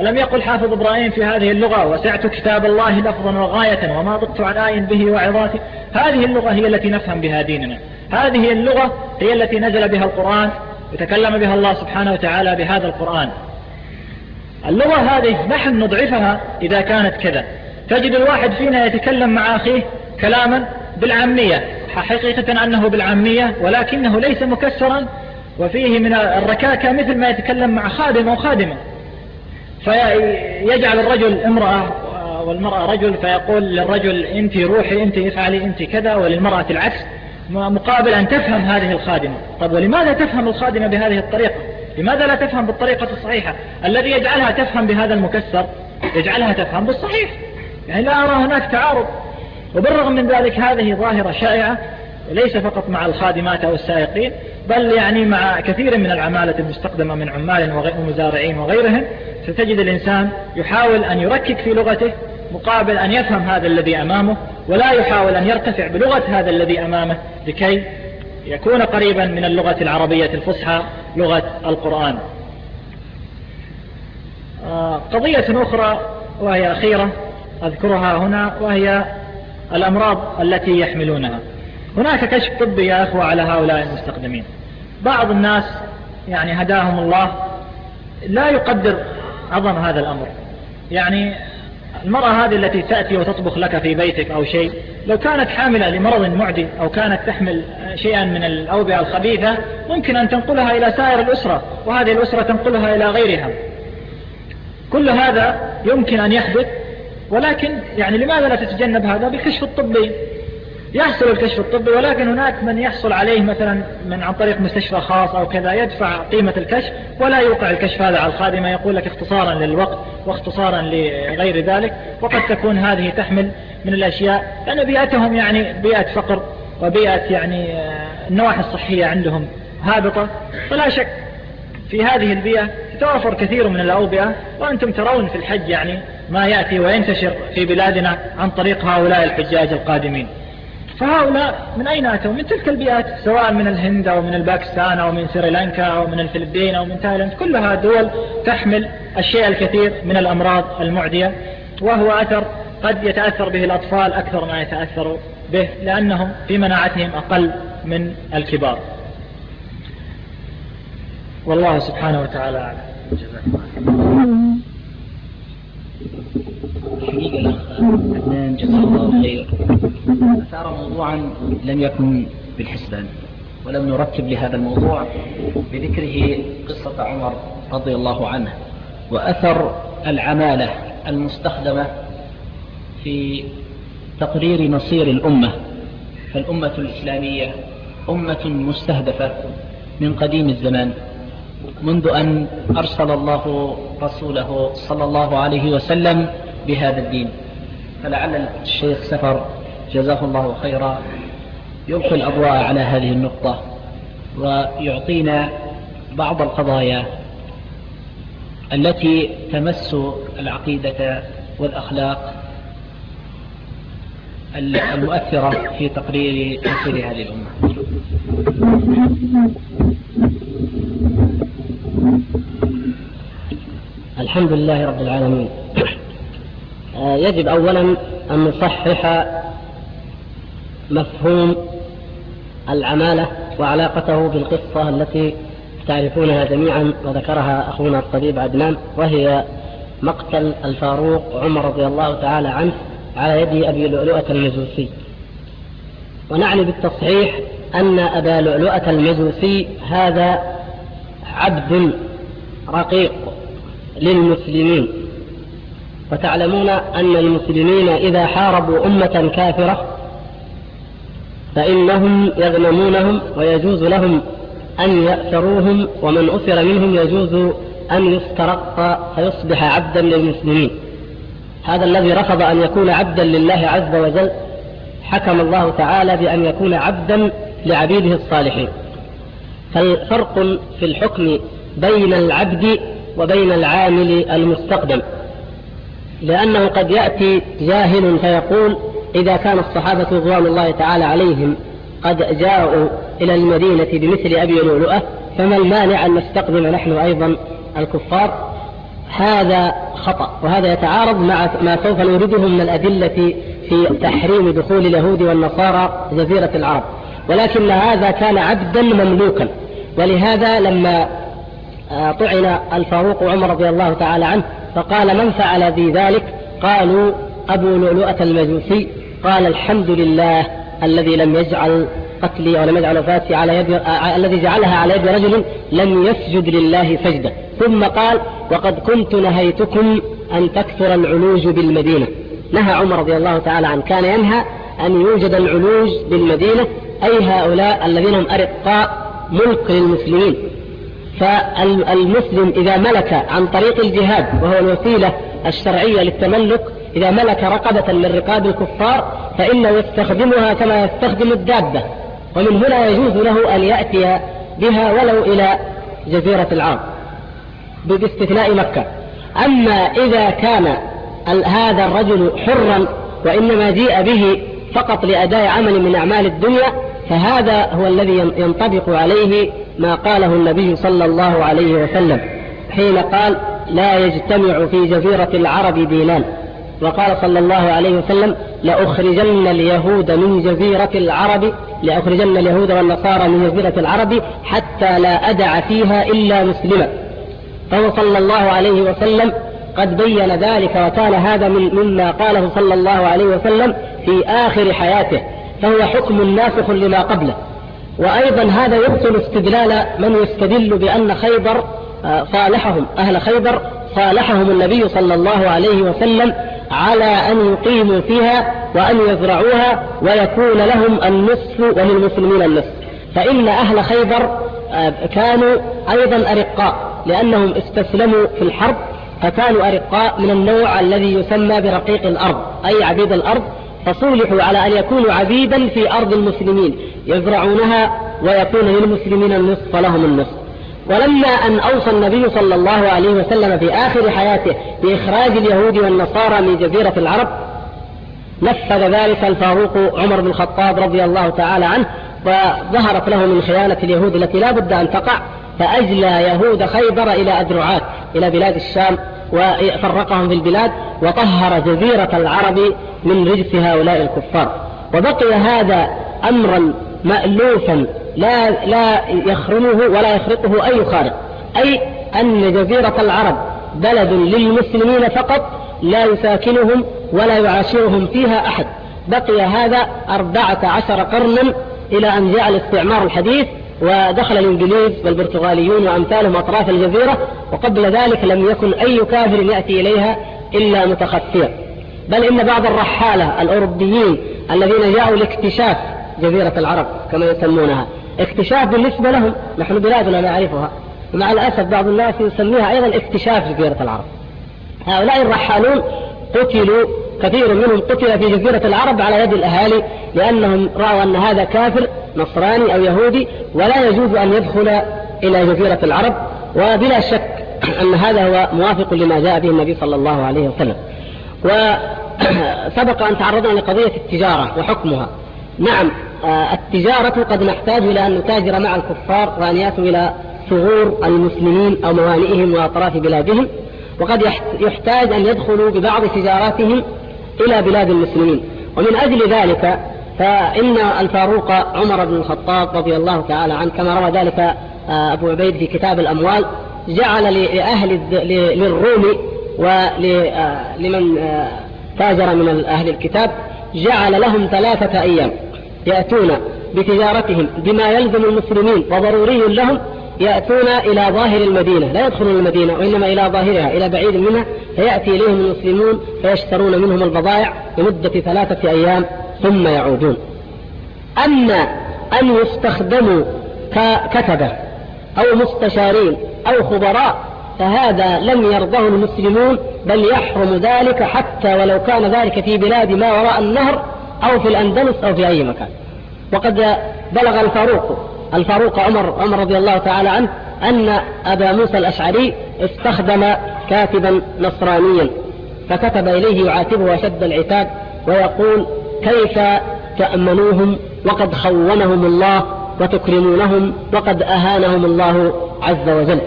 ألم يقل حافظ إبراهيم في هذه اللغة وسعت كتاب الله لفظا وغاية وما ضدت عن آي به وعظاتي هذه اللغة هي التي نفهم بها ديننا. هذه اللغة هي التي نزل بها القرآن وتكلم بها الله سبحانه وتعالى بهذا القرآن. اللغة هذه نحن نضعفها إذا كانت كذا. تجد الواحد فينا يتكلم مع أخيه كلاما بالعامية حقيقة أنه بالعامية ولكنه ليس مكسرا وفيه من الركاكة مثل ما يتكلم مع خادم أو خادمة. فيجعل الرجل امرأة والمرأة رجل فيقول للرجل أنت روحي أنت افعلي أنت كذا وللمرأة العكس مقابل أن تفهم هذه الخادمة. طيب ولماذا تفهم الخادمة بهذه الطريقة؟ لماذا لا تفهم بالطريقة الصحيحة؟ الذي يجعلها تفهم بهذا المكسر يجعلها تفهم بالصحيح. يعني لا أرى هناك تعارض. وبالرغم من ذلك هذه ظاهرة شائعة ليس فقط مع الخادمات أو السائقين بل يعني مع كثير من العمالة المستخدمة من عمال ومزارعين وغيرهم ستجد الإنسان يحاول أن يركك في لغته مقابل أن يفهم هذا الذي أمامه ولا يحاول أن يرتفع بلغة هذا الذي أمامه لكي يكون قريبا من اللغة العربية الفصحى لغة القرآن. آه، قضية أخرى وهي أخيرة أذكرها هنا وهي الأمراض التي يحملونها. هناك كشف طبي يا أخوة على هؤلاء المستخدمين. بعض الناس يعني هداهم الله لا يقدر عظم هذا الأمر. يعني المرأة هذه التي تأتي وتطبخ لك في بيتك أو شيء لو كانت حاملة لمرض معدي أو كانت تحمل شيئا من الأوبئة الخبيثة ممكن أن تنقلها إلى سائر الأسرة وهذه الأسرة تنقلها إلى غيرها. كل هذا يمكن أن يحدث ولكن يعني لماذا لا تتجنب هذا بالكشف الطبي؟ يحصل الكشف الطبي ولكن هناك من يحصل عليه مثلا من عن طريق مستشفى خاص أو كذا يدفع قيمة الكشف ولا يوقع الكشف هذا على الخادمة يقول لك اختصارا للوقت واختصارا لغير ذلك وقد تكون هذه تحمل من الأشياء لأن بيئتهم يعني بيئة فقر وبيئة يعني آه، النواحي الصحية عندهم هابطة فلا شك في هذه البيئة تتوافر كثير من الأوبئة وأنتم ترون في الحج يعني ما يأتي وينتشر في بلادنا عن طريق هؤلاء الحجاج القادمين. فهؤلاء من أين أتوا؟ من تلك البيئات سواء من الهند أو من الباكستان أو من سريلانكا أو من الفلبين أو من تايلاند كلها دول تحمل الشيء الكثير من الأمراض المعدية وهو أثر قد يتأثر به الأطفال أكثر ما يتأثر به لأنهم في مناعتهم أقل من الكبار والله سبحانه وتعالى أعلم حقيقة الأخ عدنان جزاه الله خير أثار موضوعا لم يكن بالحسبان ولم نرتب لهذا الموضوع بذكره قصة عمر رضي الله عنه وأثر العمالة المستخدمة في تقرير مصير الأمة. فالأمة الإسلامية أمة مستهدفة من قديم الزمان. منذ أن أرسل الله رسوله صلى الله عليه وسلم بهذا الدين. فلعل الشيخ سفر جزاه الله خيرا يلقي الأضواء على هذه النقطة ويعطينا بعض القضايا التي تمس العقيدة والأخلاق المؤثرة في تقرير مصير هذه الأمة. الحمد لله رب العالمين. آه، يجب أولا أن نصحح مفهوم العمالة وعلاقته بالقصة التي تعرفونها جميعا وذكرها أخونا الطبيب عدنان وهي مقتل الفاروق عمر رضي الله تعالى عنه على يد أبي لؤلؤة المجوسي ونعني بالتصحيح أن أبا لؤلؤة المجوسي هذا عبد رقيق للمسلمين. وتعلمون أن المسلمين إذا حاربوا أمة كافرة فإنهم يغنمونهم ويجوز لهم أن يأسروهم ومن أسر منهم يجوز أن يسترق فيصبح عبدا للمسلمين. هذا الذي رفض أن يكون عبدا لله عز وجل حكم الله تعالى بأن يكون عبدا لعبيده الصالحين. فالفرق في الحكم بين العبد وبين العامل المستقدم لأنه قد يأتي جاهل فيقول إذا كان الصحابة رضوان الله تعالى عليهم قد جاءوا إلى المدينة بمثل أبي لؤلؤة فما المانع أن نستقدم نحن أيضا الكفار؟ هذا خطأ وهذا يتعارض مع ما سوف نورده من الأدلة في تحريم دخول اليهود والنصارى جزيرة العرب. ولكن هذا كان عبدا مملوكا. ولهذا لما آه، طعن الفاروق عمر رضي الله تعالى عنه فقال من فعل بي ذلك؟ قالوا أبو لؤلؤة المجوسي. قال الحمد لله الذي لم يجعل قتلي ولم يجعل وفاتي على يد آه، الذي جعلها على يد رجل لم يسجد لله سجدة ثم قال وقد كنت نهيتكم أن تكثر العلوج بالمدينة. نهى عمر رضي الله تعالى عنه. كان ينهى أن يوجد العلوج بالمدينة أي هؤلاء الذين هم أرقاء ملك للمسلمين. فالمسلم إذا ملك عن طريق الجهاد وهو الوسيلة الشرعية للتملك إذا ملك رقبة من رقاب الكفار فإنه يستخدمها كما يستخدم الدابة. ومن هنا يجوز له أن يأتي بها ولو إلى جزيرة العرب باستثناء مكة. أما إذا كان هذا الرجل حرا وإنما جيء به فقط لأداء عمل من أعمال الدنيا فهذا هو الذي ينطبق عليه ما قاله النبي صلى الله عليه وسلم حين قال لا يجتمع في جزيرة العرب دينان وقال صلى الله عليه وسلم لأخرجن اليهود من جزيرة العرب لأخرجن اليهود والنصارى من جزيرة العرب حتى لا أدع فيها إلا مسلما فهو صلى الله عليه وسلم قد بين ذلك وكان هذا من مما قاله صلى الله عليه وسلم في آخر حياته فهو حكم ناسخ لما قبله. وأيضا هذا يبطل استدلال من يستدل بأن خيبر آه، صالحهم أهل خيبر صالحهم النبي صلى الله عليه وسلم على أن يقيموا فيها وأن يزرعوها ويكون لهم النصف وللمسلمين النصف. فإن أهل خيبر آه، كانوا أيضا أرقاء لأنهم استسلموا في الحرب فكانوا أرقاء من النوع الذي يسمى برقيق الأرض أي عبيد الأرض فصولحوا على أن يكونوا عبيدا في أرض المسلمين يزرعونها ويكون للمسلمين النصف لهم النصف. ولما أن أوصى النبي صلى الله عليه وسلم في آخر حياته بإخراج اليهود والنصارى من جزيرة العرب نفذ ذلك الفاروق عمر بن الخطاب رضي الله تعالى عنه وظهرت له من خيانة اليهود التي لا بد أن تقع فأجلى يهود خيبر إلى أدرعات إلى بلاد الشام. وفرقهم في البلاد وطهر جزيرة العرب من رجس هؤلاء الكفار. وبقي هذا أمرا مألوفا لا لا يخرمه ولا يخرقه أي خارق. أي أن جزيرة العرب بلد للمسلمين فقط لا يساكنهم ولا يعاشرهم فيها أحد. بقي هذا أربعة عشر قرنا إلى أن جاء الاستعمار الحديث ودخل الإنجليز والبرتغاليون وأمثالهم أطراف الجزيرة وقبل ذلك لم يكن أي كافر يأتي إليها إلا متخفيا. بل إن بعض الرحالة الأوروبيين الذين جاءوا لاكتشاف جزيرة العرب كما يسمونها اكتشاف بالنسبة لهم نحن بلادنا نعرفها. ومع الأسف بعض الناس يسميها أيضا اكتشاف جزيرة العرب. هؤلاء الرحالون قتلوا كثير منهم قتل في جزيرة العرب على يد الأهالي لأنهم رأوا أن هذا كافر نصراني أو يهودي ولا يجوز أن يدخل إلى جزيرة العرب. وبلا شك أن هذا هو موافق لما جاء به النبي صلى الله عليه وسلم. وسبق أن تعرضنا لقضية التجارة وحكمها. نعم آه، التجارة قد نحتاج إلى أن نتاجر مع الكفار وأن يأتوا إلى ثغور المسلمين أو موانئهم وأطراف بلادهم. وقد يحتاج أن يدخلوا ببعض تجاراتهم إلى بلاد المسلمين. ومن أجل ذلك فإن الفاروق عمر بن الخطاب رضي الله تعالى عنه كما روى ذلك آه، أبو عبيد في كتاب الأموال جعل لأهل للروم ولمن آه، تاجر من أهل الكتاب جعل لهم ثلاثة أيام يأتون بتجارتهم بما يلزم المسلمين وضروري لهم يأتون إلى ظاهر المدينة لا يدخلون المدينة وإنما إلى ظاهرها إلى بعيد منها فيأتي إليهم المسلمون فيشترون منهم البضائع لمدة ثلاثة أيام ثم يعودون. أما أن يستخدموا ككتبة أو مستشارين أو خبراء فهذا لم يرضه المسلمون بل يحرم ذلك حتى ولو كان ذلك في بلاد ما وراء النهر أو في الأندلس أو في أي مكان. وقد بلغ الفاروق الفاروق عمر عمر رضي الله تعالى عنه أن أبا موسى الأشعري استخدم كاتبا نصرانيا فكتب إليه يعاتبه أشد العتاب ويقول كيف تأمنوهم وقد خونهم الله وتكرمونهم وقد أهانهم الله عز وجل؟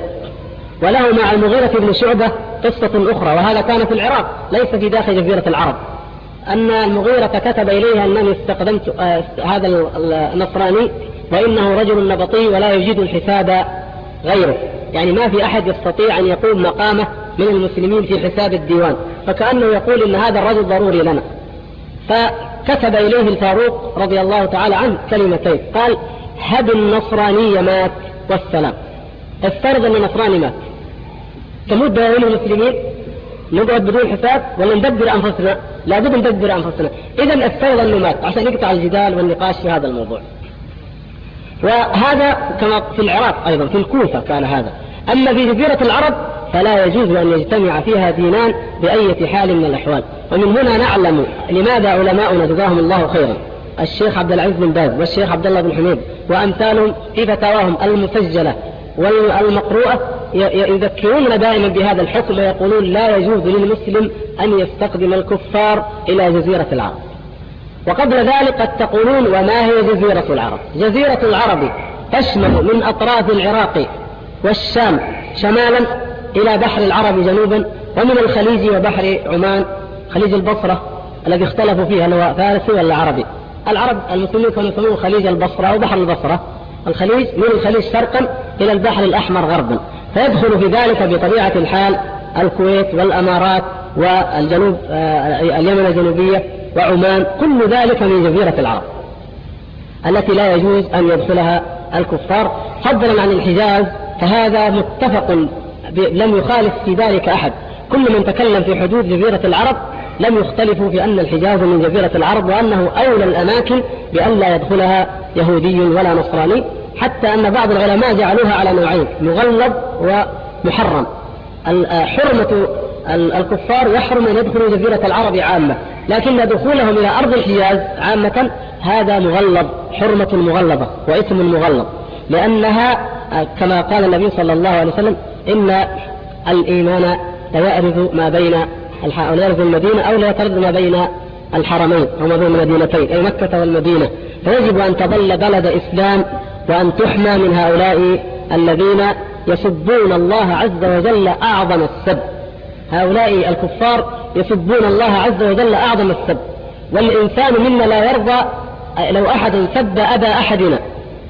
وله مع المغيرة بن شعبة قصة أخرى وهذا كان في العراق ليس في داخل جزيرة العرب. أن المغيرة كتب إليه أنني استخدمت آه هذا النصراني وإنه رجل نبطي ولا يجيد الحساب غيره. يعني ما في أحد يستطيع أن يقوم مقامه من المسلمين في حساب الديوان. فكأنه يقول إن هذا الرجل ضروري لنا. فكتب إليه الفاروق رضي الله تعالى عنه كلمتين. قال هب النصراني مات والسلام. افترض أن النصراني مات. تموت دواوين المسلمين؟ نقعد بدون حساب ولا ندبر أنفسنا؟ لابد ندبر أنفسنا. إذا افترض أنه مات عشان يقطع الجدال والنقاش في هذا الموضوع. وهذا كما في العراق أيضا في الكوفة كان هذا. أما في جزيرة العرب فلا يجوز أن يجتمع فيها دينان بأية حال من الأحوال. ومن هنا نعلم لماذا علماؤنا جزاهم الله خيرا. الشيخ عبد العزيز بن باز والشيخ عبد الله بن حميد وأمثالهم في فتاواهم المسجلة والمقروءة يذكروننا دائما بهذا الحكم ويقولون لا يجوز للمسلم أن يستخدم الكفار إلى جزيرة العرب. وقبل ذلك قد تقولون وما هي جزيرة العرب؟ جزيرة العرب تشمل من أطراف العراق والشام شمالا إلى بحر العرب جنوبا ومن الخليج وبحر عمان خليج البصرة الذي اختلفوا فيه هل هو فارسي ولا عربي؟ العرب المسلمين كانوا يسمون خليج البصرة أو بحر البصرة. الخليج من الخليج شرقا إلى البحر الأحمر غربا. فيدخل في ذلك بطبيعة الحال الكويت والأمارات والجنوب آه، اليمن الجنوبية وعمان كل ذلك من جزيرة العرب التي لا يجوز أن يدخلها الكفار. فضلا عن الحجاز فهذا متفق لم يخالف في ذلك أحد. كل من تكلم في حدود جزيرة العرب لم يختلفوا في أن الحجاز من جزيرة العرب وأنه أولى الأماكن بأن لا يدخلها يهودي ولا نصراني حتى أن بعض العلماء جعلوها على نوعين مغلظ ومحرم. حرمة الكفار يحرم أن يدخلوا جزيرة العرب عامة لكن دخولهم إلى أرض الحجاز عامة هذا مغلظ حرمة مغلظة واسم مغلظ لأنها كما قال النبي صلى الله عليه وسلم إن الإيمان ليأرز ما بين ليأرز المدينة أو ليطرد ما بين الحرمين أو ما بين المدينتين أي مكة والمدينة. فيجب أن تظل بلد إسلام وأن تحمى من هؤلاء الذين يسبون الله عز وجل أعظم السب. هؤلاء الكفار يسبون الله عز وجل أعظم السب. والإنسان منا لا يرضى لو أحد سب أبا أحدنا.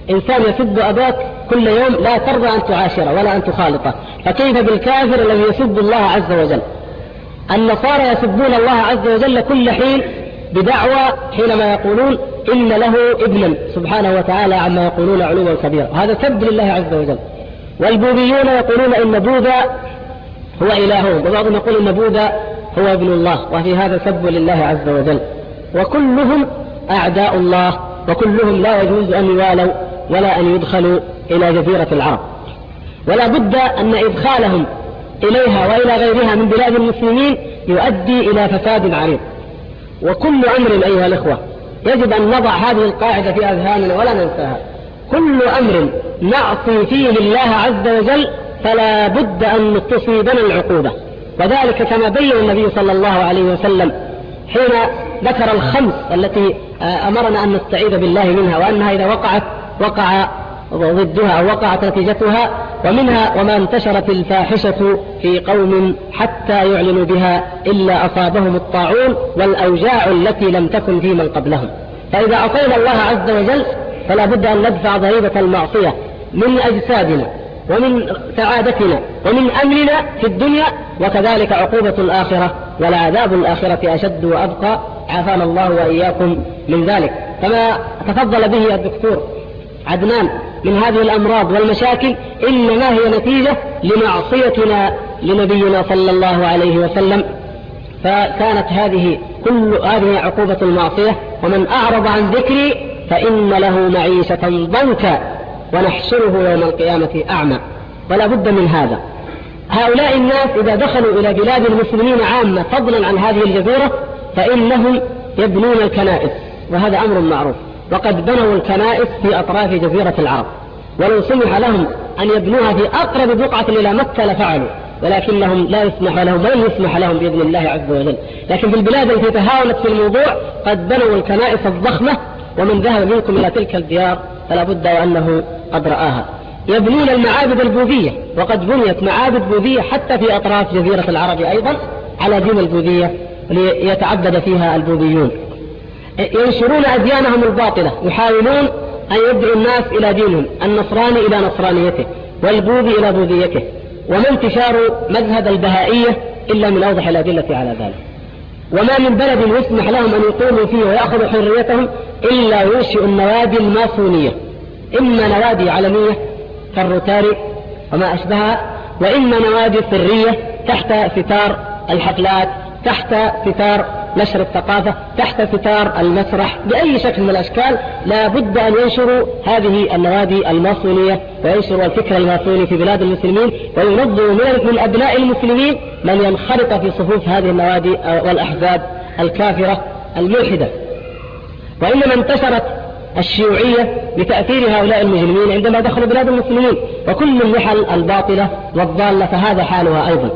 إنسان يسب أباك كل يوم لا ترضى أن تعاشره ولا أن تخالطه. فكيف بالكافر الذي يسب الله عز وجل؟ النصارى يسبون الله عز وجل كل حين بدعوى حينما يقولون إن له ابنا سبحانه وتعالى عما يقولون علوا كبيرا. هذا سب لله عز وجل. والبوذيون يقولون إن بوذا هو إلههم وبعضهم يقول إن بوذا هو ابن الله وفي هذا سب لله عز وجل. وكلهم أعداء الله وكلهم لا يجوز أن يوالوا ولا أن يدخلوا إلى جزيرة العرب. ولا بد أن إدخالهم إليها وإلى غيرها من بلاد المسلمين يؤدي إلى فساد عريض. وكل أمر أيها الإخوة يجب أن نضع هذه القاعدة في أذهاننا ولا ننساها. كل أمر نعصي فيه الله عز وجل فلا بد أن تصيبنا العقوبة. وذلك كما بين النبي صلى الله عليه وسلم حين ذكر الخمس التي أمرنا أن نستعيذ بالله منها وأنها إذا وقعت وقع ضدها أو وقعت نتيجتها ومنها وما انتشرت الفاحشة في قوم حتى يعلنوا بها إلا أصابهم الطاعون والأوجاع التي لم تكن في من قبلهم. فإذا عصينا الله عز وجل فلا بد أن ندفع ضريبة المعصية من أجسادنا. ومن سعادتنا ومن أمننا في الدنيا وكذلك عقوبة الآخرة والعذاب الآخرة أشد وأبقى. عافانا الله وإياكم من ذلك. كما تفضل به الدكتور عدنان من هذه الأمراض والمشاكل إنما هي نتيجة لمعصيتنا لنبينا صلى الله عليه وسلم. فكانت هذه كل هذه عقوبة المعصية. ومن أعرض عن ذكري فإن له معيشة ضنكا. ونحشره يوم القيامة أعمى. ولا بد من هذا. هؤلاء الناس إذا دخلوا إلى بلاد المسلمين عامة فضلا عن هذه الجزيرة فإنهم يبنون الكنائس. وهذا أمر معروف. وقد بنوا الكنائس في أطراف جزيرة العرب. ولو سمح لهم أن يبنوها في أقرب بقعة إلى مكة لفعلوا. ولكنهم لا يسمح لهم ولن يسمح لهم بإذن الله عز وجل. لكن في البلاد التي تهاونت في الموضوع قد بنوا الكنائس الضخمة ومن ذهب منكم إلى تلك الديار فلا بد وأنه قد رآها. يبنون المعابد البوذية وقد بنيت معابد بوذية حتى في أطراف جزيرة العرب أيضا على دين البوذية ليتعبد فيها البوذيون. ينشرون أديانهم الباطلة يحاولون أن يدعوا الناس إلى دينهم النصراني إلى نصرانيته والبوذي إلى بوذيته. وما انتشار مذهب البهائية إلا من أوضح الأدلة على ذلك. وما من بلد يسمح لهم أن يقوموا فيه ويأخذوا حريتهم إلا ينشئ النوادي الماسونية. إما نوادي علمية كالروتاري وما أشبهها وإما نوادي سرية تحت ستار الحفلات تحت ستار نشر الثقافة تحت ستار المسرح بأي شكل من الأشكال لا بد أن ينشروا هذه النوادي الماسونية وينشروا الفكر الماسوني في بلاد المسلمين وينظموا من أبناء المسلمين من ينخرط في صفوف هذه النوادي والأحزاب الكافرة الملحدة. وإنما انتشرت الشيوعية بتأثير هؤلاء المجرمين عندما دخلوا بلاد المسلمين وكل النحل الباطلة والضالة فهذا حالها أيضا.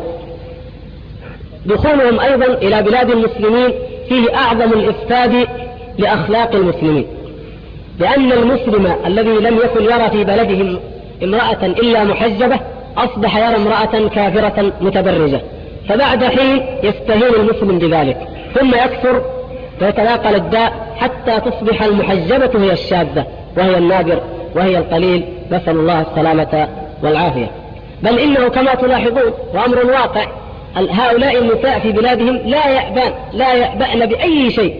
دخولهم أيضا إلى بلاد المسلمين فيه أعظم الإفساد لأخلاق المسلمين. لأن المسلم الذي لم يكن يرى في بلده امرأة إلا محجبة أصبح يرى امرأة كافرة متبرجة. فبعد حين يستهين المسلم بذلك ثم يكثر ويتناقل الداء حتى تصبح المحجبة هي الشاذة وهي النادر وهي القليل. نسأل الله السلامة والعافية. بل إنه كما تلاحظون وأمر واقع. هؤلاء النساء في بلادهم لا يأبان لا يأبأن بأي شيء.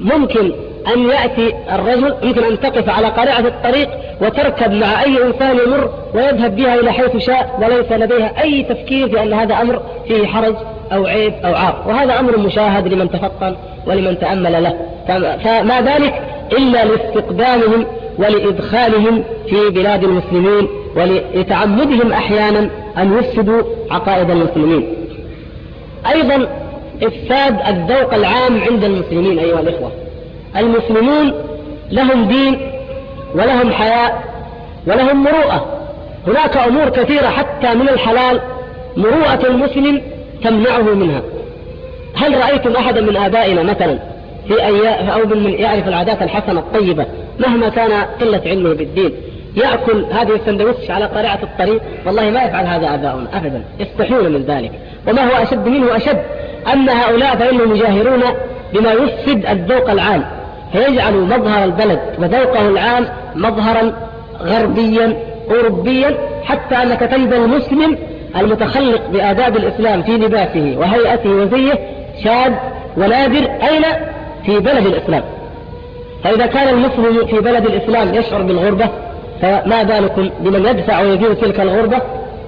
ممكن أن يأتي الرجل يمكن أن تقف على قارعة الطريق وتركب مع أي إنسان يمر ويذهب بها إلى حيث شاء وليس لديها أي تفكير في أن هذا أمر فيه حرج أو عيب أو عار. وهذا أمر مشاهد لمن تفطن ولمن تأمل له. فما ذلك إلا لاستقدامهم ولإدخالهم في بلاد المسلمين ولتعمدهم أحيانا أن يفسدوا عقائد المسلمين. أيضا إفساد الذوق العام عند المسلمين أيها الإخوة. المسلمون لهم دين ولهم حياء ولهم مروءة. هناك أمور كثيرة حتى من الحلال مروءة المسلم تمنعه منها. هل رأيتم أحدا من آبائنا مثلا في أيام أو من يعرف العادات الحسنة الطيبة مهما كان قلة علمه بالدين؟ يأكل هذه السندوتش على قارعة الطريق والله ما يفعل هذا آباؤنا أبدا يستحون من ذلك. وما هو أشد منه أشد أن هؤلاء فإنهم يجاهرون بما يفسد الذوق العام فيجعل مظهر البلد وذوقه العام مظهرا غربيا أوروبيا حتى أنك تجد المسلم المتخلق بآداب الإسلام في لباسه وهيئته وزيه شاذ ونادر أين؟ في بلد الإسلام. فإذا كان المسلم في بلد الإسلام يشعر بالغربة فما بالكم بمن يدفع ويزيد تلك الغربة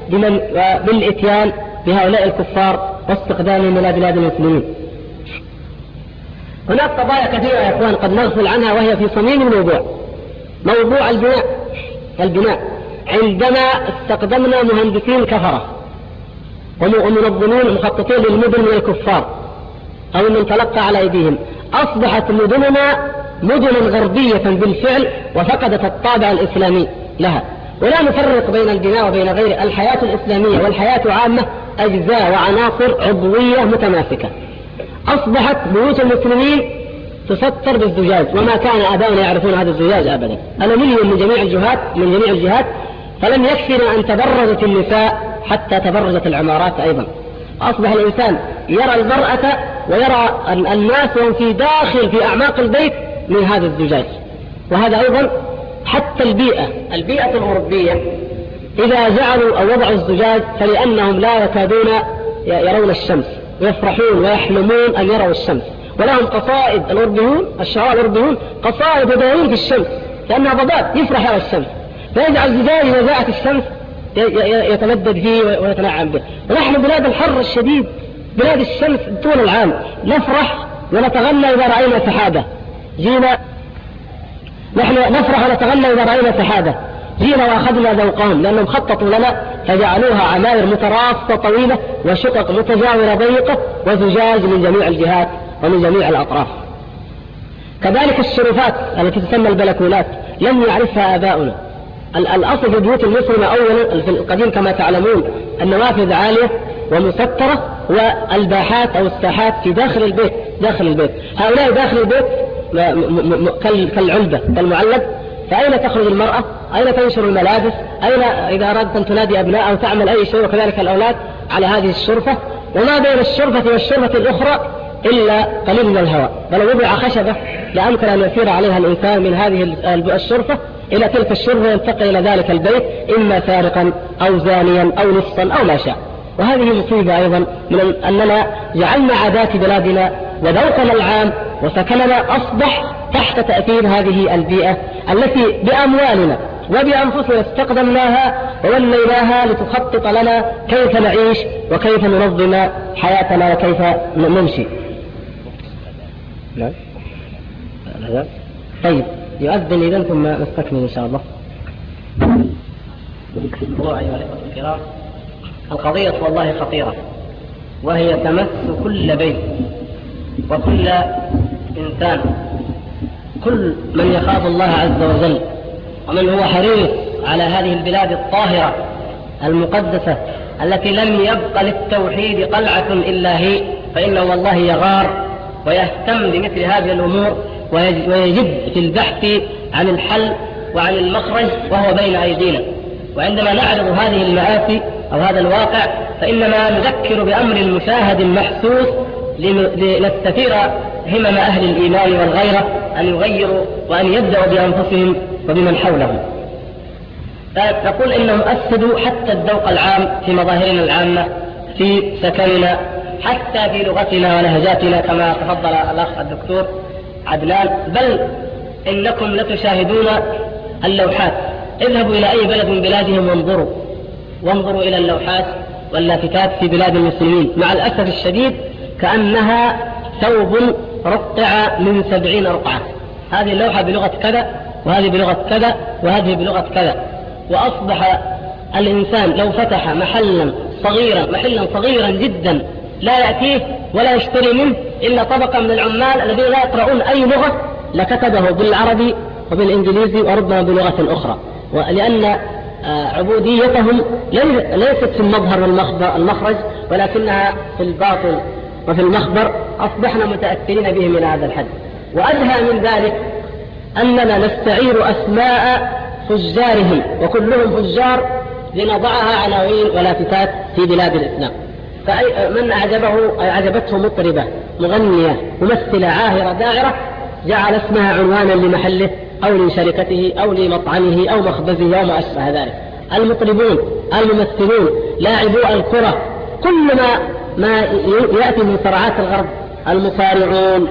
بمن بالإتيان بهؤلاء الكفار واستخدامهم إلى بلاد المسلمين. هناك قضايا كثيرة يا إخوان قد نغفل عنها وهي في صميم الموضوع. موضوع البناء. البناء. عندما استخدمنا مهندسين كفرة ومنظمين مخططين للمدن من الكفار أو من تلقى على أيديهم أصبحت مدننا مدنا غربية بالفعل وفقدت الطابع الإسلامي لها. ولا نفرق بين البناء وبين غيره الحياة الإسلامية والحياة عامة أجزاء وعناصر عضوية متماسكة. أصبحت بيوت المسلمين تسطر بالزجاج وما كان آباؤنا يعرفون هذا الزجاج أبدا. ألمنيوم من جميع الجهات من جميع الجهات فلم يكفنا أن تبرزت النساء حتى تبرزت العمارات أيضا. أصبح الإنسان يرى المرأة ويرى الناس في داخل في أعماق البيت من هذا الزجاج. وهذا أيضا حتى البيئة. البيئة الأوروبية. إذا جعلوا أو وضعوا الزجاج فلأنهم لا يكادون يرون الشمس. ويفرحون ويحلمون أن يروا الشمس. ولهم قصائد الأوروبيون الشعراء الأوروبيون قصائد يدورون في الشمس. لأنها ضباب يفرح يرى الشمس. فيجعل الزجاج إذا جاءت الشمس يتمدد فيه ويتنعم به. ونحن بلاد الحر الشديد بلاد الشمس طول العام. نفرح ونتغنى إذا رأينا سحابة. جينا نحن نفرح ونتغنى إذا رأينا سحابة جينا وأخذنا ذوقهم لأنهم خططوا لنا فجعلوها عماير متراصة طويلة وشقق متجاورة ضيقة وزجاج من جميع الجهات ومن جميع الأطراف. كذلك الشرفات التي تسمى البلكونات لم يعرفها آباؤنا. الأصل في بيوت المسلمة أولا في القديم كما تعلمون النوافذ عالية ومسترة والباحات أو الساحات في داخل البيت داخل البيت. هؤلاء داخل البيت كالعلبة كالمعلق فأين تخرج المرأة؟ أين تنشر الملابس؟ أين إذا أردت أن تنادي أبناء أو تعمل أي شيء؟ وكذلك الأولاد على هذه الشرفة. وما بين الشرفة والشرفة الأخرى إلا قليل من الهواء ولو وضع خشبة لأمكن أن يسير عليها الإنسان من هذه الشرفة إلى تلك الشرفة وينتقل إلى ذلك البيت إما سارقا أو زانيا أو لصا أو ما شاء. وهذه مصيبة أيضا من أننا جعلنا عادات بلادنا وذوقنا العام وسكننا أصبح تحت تأثير هذه البيئة التي بأموالنا وبأنفسنا استقدمناها ووليناها لتخطط لنا كيف نعيش وكيف ننظم حياتنا وكيف نمشي. نعم. طيب يؤذن إذا ثم نستكمل إن شاء الله. الله أيها الإخوة الكرام القضية والله خطيرة وهي تمس كل بيت. وكل إنسان كل من يخاف الله عز وجل ومن هو حريص على هذه البلاد الطاهرة المقدسة التي لم يبق للتوحيد قلعة إلا هي فإنه والله يغار ويهتم بمثل هذه الأمور ويجد في البحث عن الحل وعن المخرج وهو بين أيدينا. وعندما نعرض هذه المآسي أو هذا الواقع فإنما نذكر بأمر مشاهد محسوس لنستثير همم أهل الإيمان والغيرة أن يغيروا وأن يبدأوا بأنفسهم وبمن حولهم. نقول إنهم أفسدوا حتى الذوق العام في مظاهرنا العامة في سكننا حتى في لغتنا ولهجاتنا كما تفضل الأخ الدكتور عدنان. بل إنكم لتشاهدون اللوحات. اذهبوا إلى أي بلد من بلادهم وانظروا. وانظروا إلى اللوحات واللافتات في بلاد المسلمين. مع الأسف الشديد كأنها ثوب رقع من سبعين رقعة. هذه اللوحة بلغة كذا وهذه بلغة كذا وهذه بلغة كذا. وأصبح الإنسان لو فتح محلا صغيرا محلا صغيرا جدا لا يأتيه ولا يشتري منه إلا طبقة من العمال الذين لا يقرؤون أي لغة لكتبه بالعربي وبالإنجليزي وربما بلغة أخرى. ولأن آه، عبوديتهم ليست في المظهر والمخرج ولكنها في الباطن. وفي المخبر أصبحنا متأثرين به من هذا الحد. وأدهى من ذلك أننا نستعير أسماء فجارهم وكلهم فجار لنضعها عناوين ولافتات في بلاد الإسلام. فمن أعجبه أعجبته مطربة مغنية ممثلة عاهرة داعرة جعل اسمها عنوانا لمحله أو لشركته أو لمطعمه أو مخبزه أو ما أشبه ذلك. المطربون الممثلون لاعبو الكرة كل ما ما يأتي من صراعات الغرب. المصارعون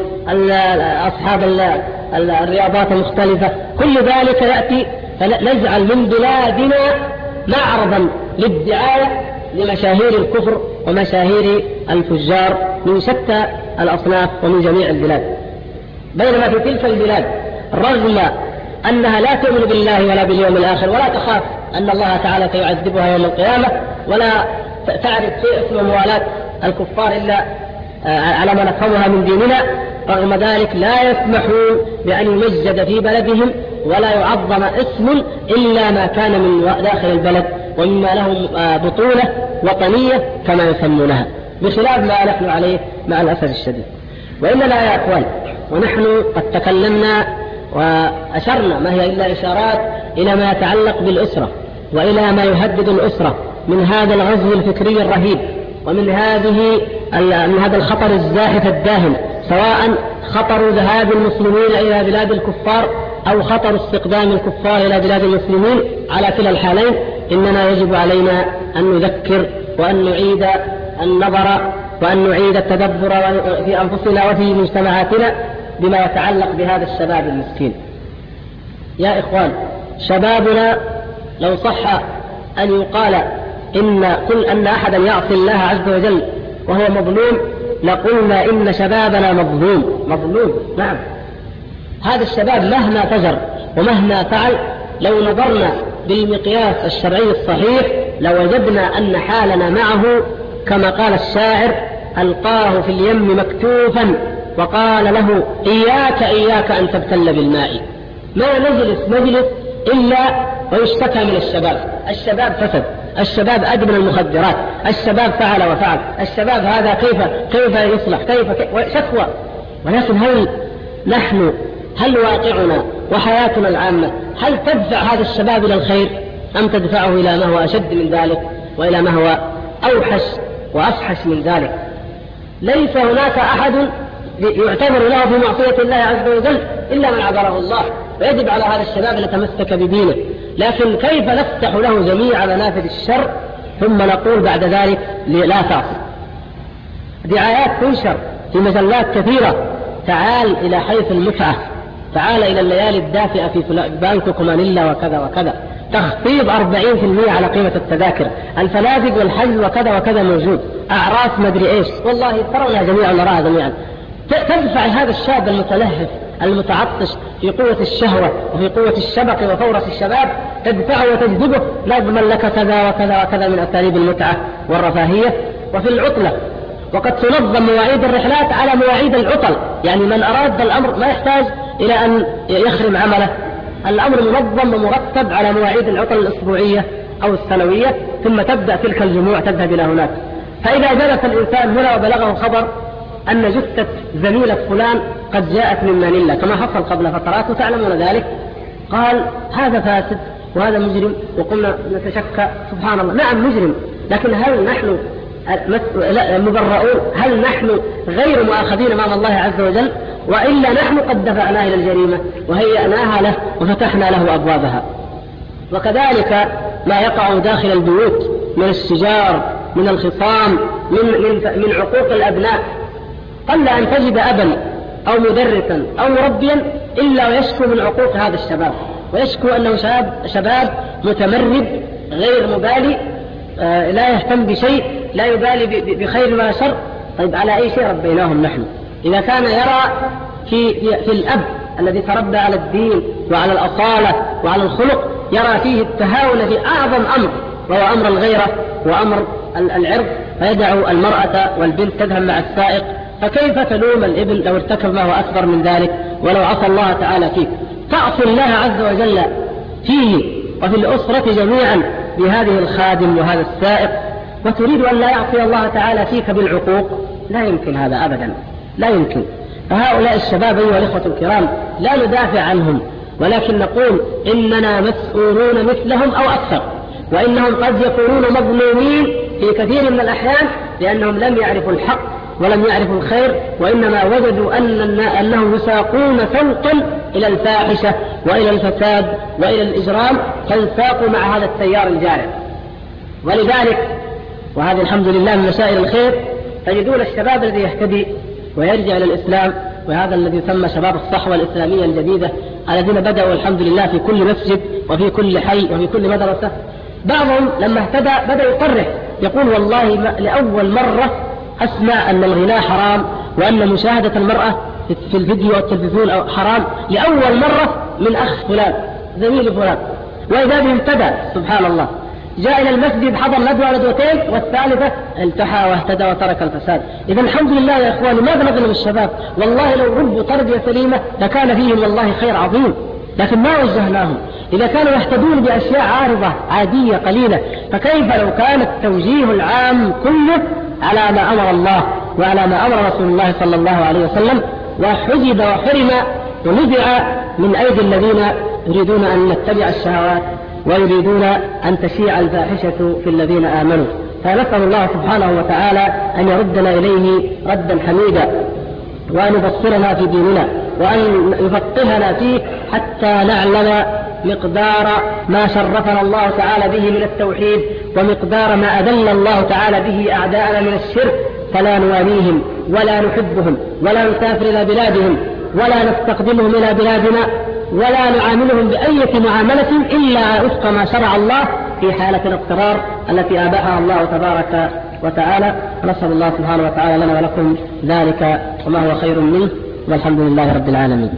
أصحاب الرياضات المختلفة. كل ذلك يأتي فنجعل من بلادنا معرضا للدعاية لمشاهير الكفر ومشاهير الفجار من شتى الأصناف ومن جميع البلاد. بينما في تلك البلاد رغم أنها لا تؤمن بالله ولا باليوم الآخر ولا تخاف أن الله تعالى سيعذبها يوم القيامة ولا تعرف في اسم موالاة الكفار إلا آه، على ما نفهمها من ديننا رغم ذلك لا يسمحون بأن يمجد في بلدهم ولا يعظم اسم إلا ما كان من داخل البلد ومما له آه، بطولة وطنية كما يسمونها بخلاف ما نحن عليه مع الأسف الشديد. وإننا يا أخوان ونحن قد تكلمنا وأشرنا ما هي إلا إشارات إلى ما يتعلق بالأسرة وإلى ما يهدد الأسرة من هذا الغزو الفكري الرهيب. ومن هذه من هذا الخطر الزاحف الداهم سواء خطر ذهاب المسلمين إلى بلاد الكفار أو خطر استقدام الكفار إلى بلاد المسلمين على كلا الحالين إننا يجب علينا أن نذكر وأن نعيد النظر وأن نعيد التدبر في أنفسنا وفي مجتمعاتنا بما يتعلق بهذا الشباب المسكين. يا إخوان شبابنا لو صح أن يقال إن كل أن أحدا يعصي الله عز وجل وهو مظلوم لقلنا إن شبابنا مظلوم. مظلوم نعم. هذا الشباب مهما فجر ومهما فعل لو نظرنا بالمقياس الشرعي الصحيح لوجدنا أن حالنا معه كما قال الشاعر ألقاه في اليم مكتوفا وقال له إياك إياك أن تبتل بالماء. ما نجلس مجلس إلا ويشتكى من الشباب. الشباب فسد. الشباب أدمن المخدرات. الشباب فعل وفعل. الشباب هذا كيف كيف يصلح؟ كيف, كيف شكوى. ولكن هل نحن هل واقعنا وحياتنا العامة هل تدفع هذا الشباب إلى الخير؟ أم تدفعه إلى ما هو أشد من ذلك وإلى ما هو أوحش وأفحش من ذلك؟ ليس هناك أحد يعتبر له في معصية الله عز وجل إلا من عبره الله. ويجب على هذا الشباب أن يتمسك بدينه. لكن كيف نفتح له جميع منافذ الشر ثم نقول بعد ذلك لا تعصي دعايات تنشر في مجلات كثيرة. تعال إلى حيث المتعة. تعال إلى الليالي الدافئة في بانكو مانيلا وكذا وكذا. تخفيض 40% على قيمة التذاكر. الفنادق والحجز وكذا وكذا موجود. أعراس مدري إيش. والله ترونها جميعا نراها جميعا. تدفع هذا الشاب المتلهف المتعطش في قوة الشهوة وفي قوة الشبق وفورة الشباب تدفعه وتجذبه نضمن لك كذا وكذا وكذا من أساليب المتعة والرفاهية. وفي العطلة وقد تنظم مواعيد الرحلات على مواعيد العطل. يعني من أراد الأمر ما يحتاج إلى أن يخرم عمله. الأمر منظم ومرتب على مواعيد العطل الأسبوعية أو السنوية ثم تبدأ تلك الجموع تذهب إلى هناك. فإذا جلس الإنسان هنا وبلغه خبر أن جثة زميلة فلان قد جاءت من مانيلا كما حصل قبل فترات وتعلمون ذلك. قال هذا فاسد وهذا مجرم وقلنا نتشكى سبحان الله. نعم مجرم. لكن هل نحن مبرؤون هل نحن غير مؤاخذين أمام الله عز وجل؟ وإلا نحن قد دفعناه إلى الجريمة وهيأناها له وفتحنا له أبوابها. وكذلك ما يقع داخل البيوت من الشجار من الخصام من من من عقوق الأبناء. قل أن تجد أبا أو مدرسا أو مربيا إلا ويشكو من عقوق هذا الشباب ويشكو أنه شاب شباب متمرد غير مبالي آه، لا يهتم بشيء لا يبالي بخير ولا شر. طيب على أي شيء ربيناهم نحن؟ إذا كان يرى في, في, في الأب الذي تربى على الدين وعلى الأصالة وعلى الخلق يرى فيه التهاون في أعظم أمر وهو أمر الغيرة وأمر العرض فيدع المرأة والبنت تذهب مع السائق فكيف تلوم الابن لو ارتكب ما هو أكبر من ذلك ولو عصى الله تعالى فيك؟ تعصي الله عز وجل فيه وفي الأسرة جميعا بهذه الخادم وهذا السائق وتريد أن لا يعصي الله تعالى فيك بالعقوق؟ لا يمكن هذا أبدا لا يمكن. فهؤلاء الشباب أيها الإخوة الكرام لا ندافع عنهم ولكن نقول إننا مسؤولون مثلهم أو أكثر وإنهم قد يكونون مظلومين في كثير من الأحيان لأنهم لم يعرفوا الحق ولم يعرفوا الخير وإنما وجدوا أن أنهم يساقون سوقا إلى الفاحشة وإلى الفساد وإلى الإجرام فانساقوا مع هذا التيار الجارف ولذلك وهذه الحمد لله من مسائل الخير تجدون الشباب الذي يهتدي ويرجع إلى الإسلام وهذا الذي يسمى شباب الصحوة الإسلامية الجديدة الذين بدأوا الحمد لله في كل مسجد وفي كل حي وفي كل مدرسة. بعضهم لما اهتدى بدأ يقرر يقول والله لأول مرة أسمع أن الغناء حرام وأن مشاهدة المرأة في الفيديو والتلفزيون حرام لأول مرة من أخ فلان زميل فلان. وإذا به اهتدى سبحان الله. جاء إلى المسجد حضر ندوة ندوتين والثالثة التحى واهتدى وترك الفساد. إذا الحمد لله يا إخواني ماذا نظلم الشباب. والله لو ربوا تربية سليمة لكان فيهم والله خير عظيم. لكن ما وجهناهم إذا كانوا يهتدون بأشياء عارضة عادية قليلة فكيف لو كان التوجيه العام كله على ما أمر الله وعلى ما أمر رسول الله صلى الله عليه وسلم وحجب وحرم ونزع من أيدي الذين يريدون أن نتبع الشهوات ويريدون أن تشيع الفاحشة في الذين آمنوا. فنسأل الله سبحانه وتعالى أن يردنا إليه ردا حميدا. وأن يبصرنا في ديننا وأن يفقهنا فيه حتى نعلم مقدار ما شرفنا الله تعالى به من التوحيد ومقدار ما أذل الله تعالى به أعداءنا من الشرك فلا نواليهم ولا نحبهم ولا نسافر إلى بلادهم ولا نستقدمهم إلى بلادنا ولا نعاملهم بأية معاملة إلا وفق ما شرع الله في حالة الاضطرار التي آباها الله تبارك وتعالى نسأل الله سبحانه وتعالى لنا ولكم ذلك وما هو خير منه والحمد لله رب العالمين.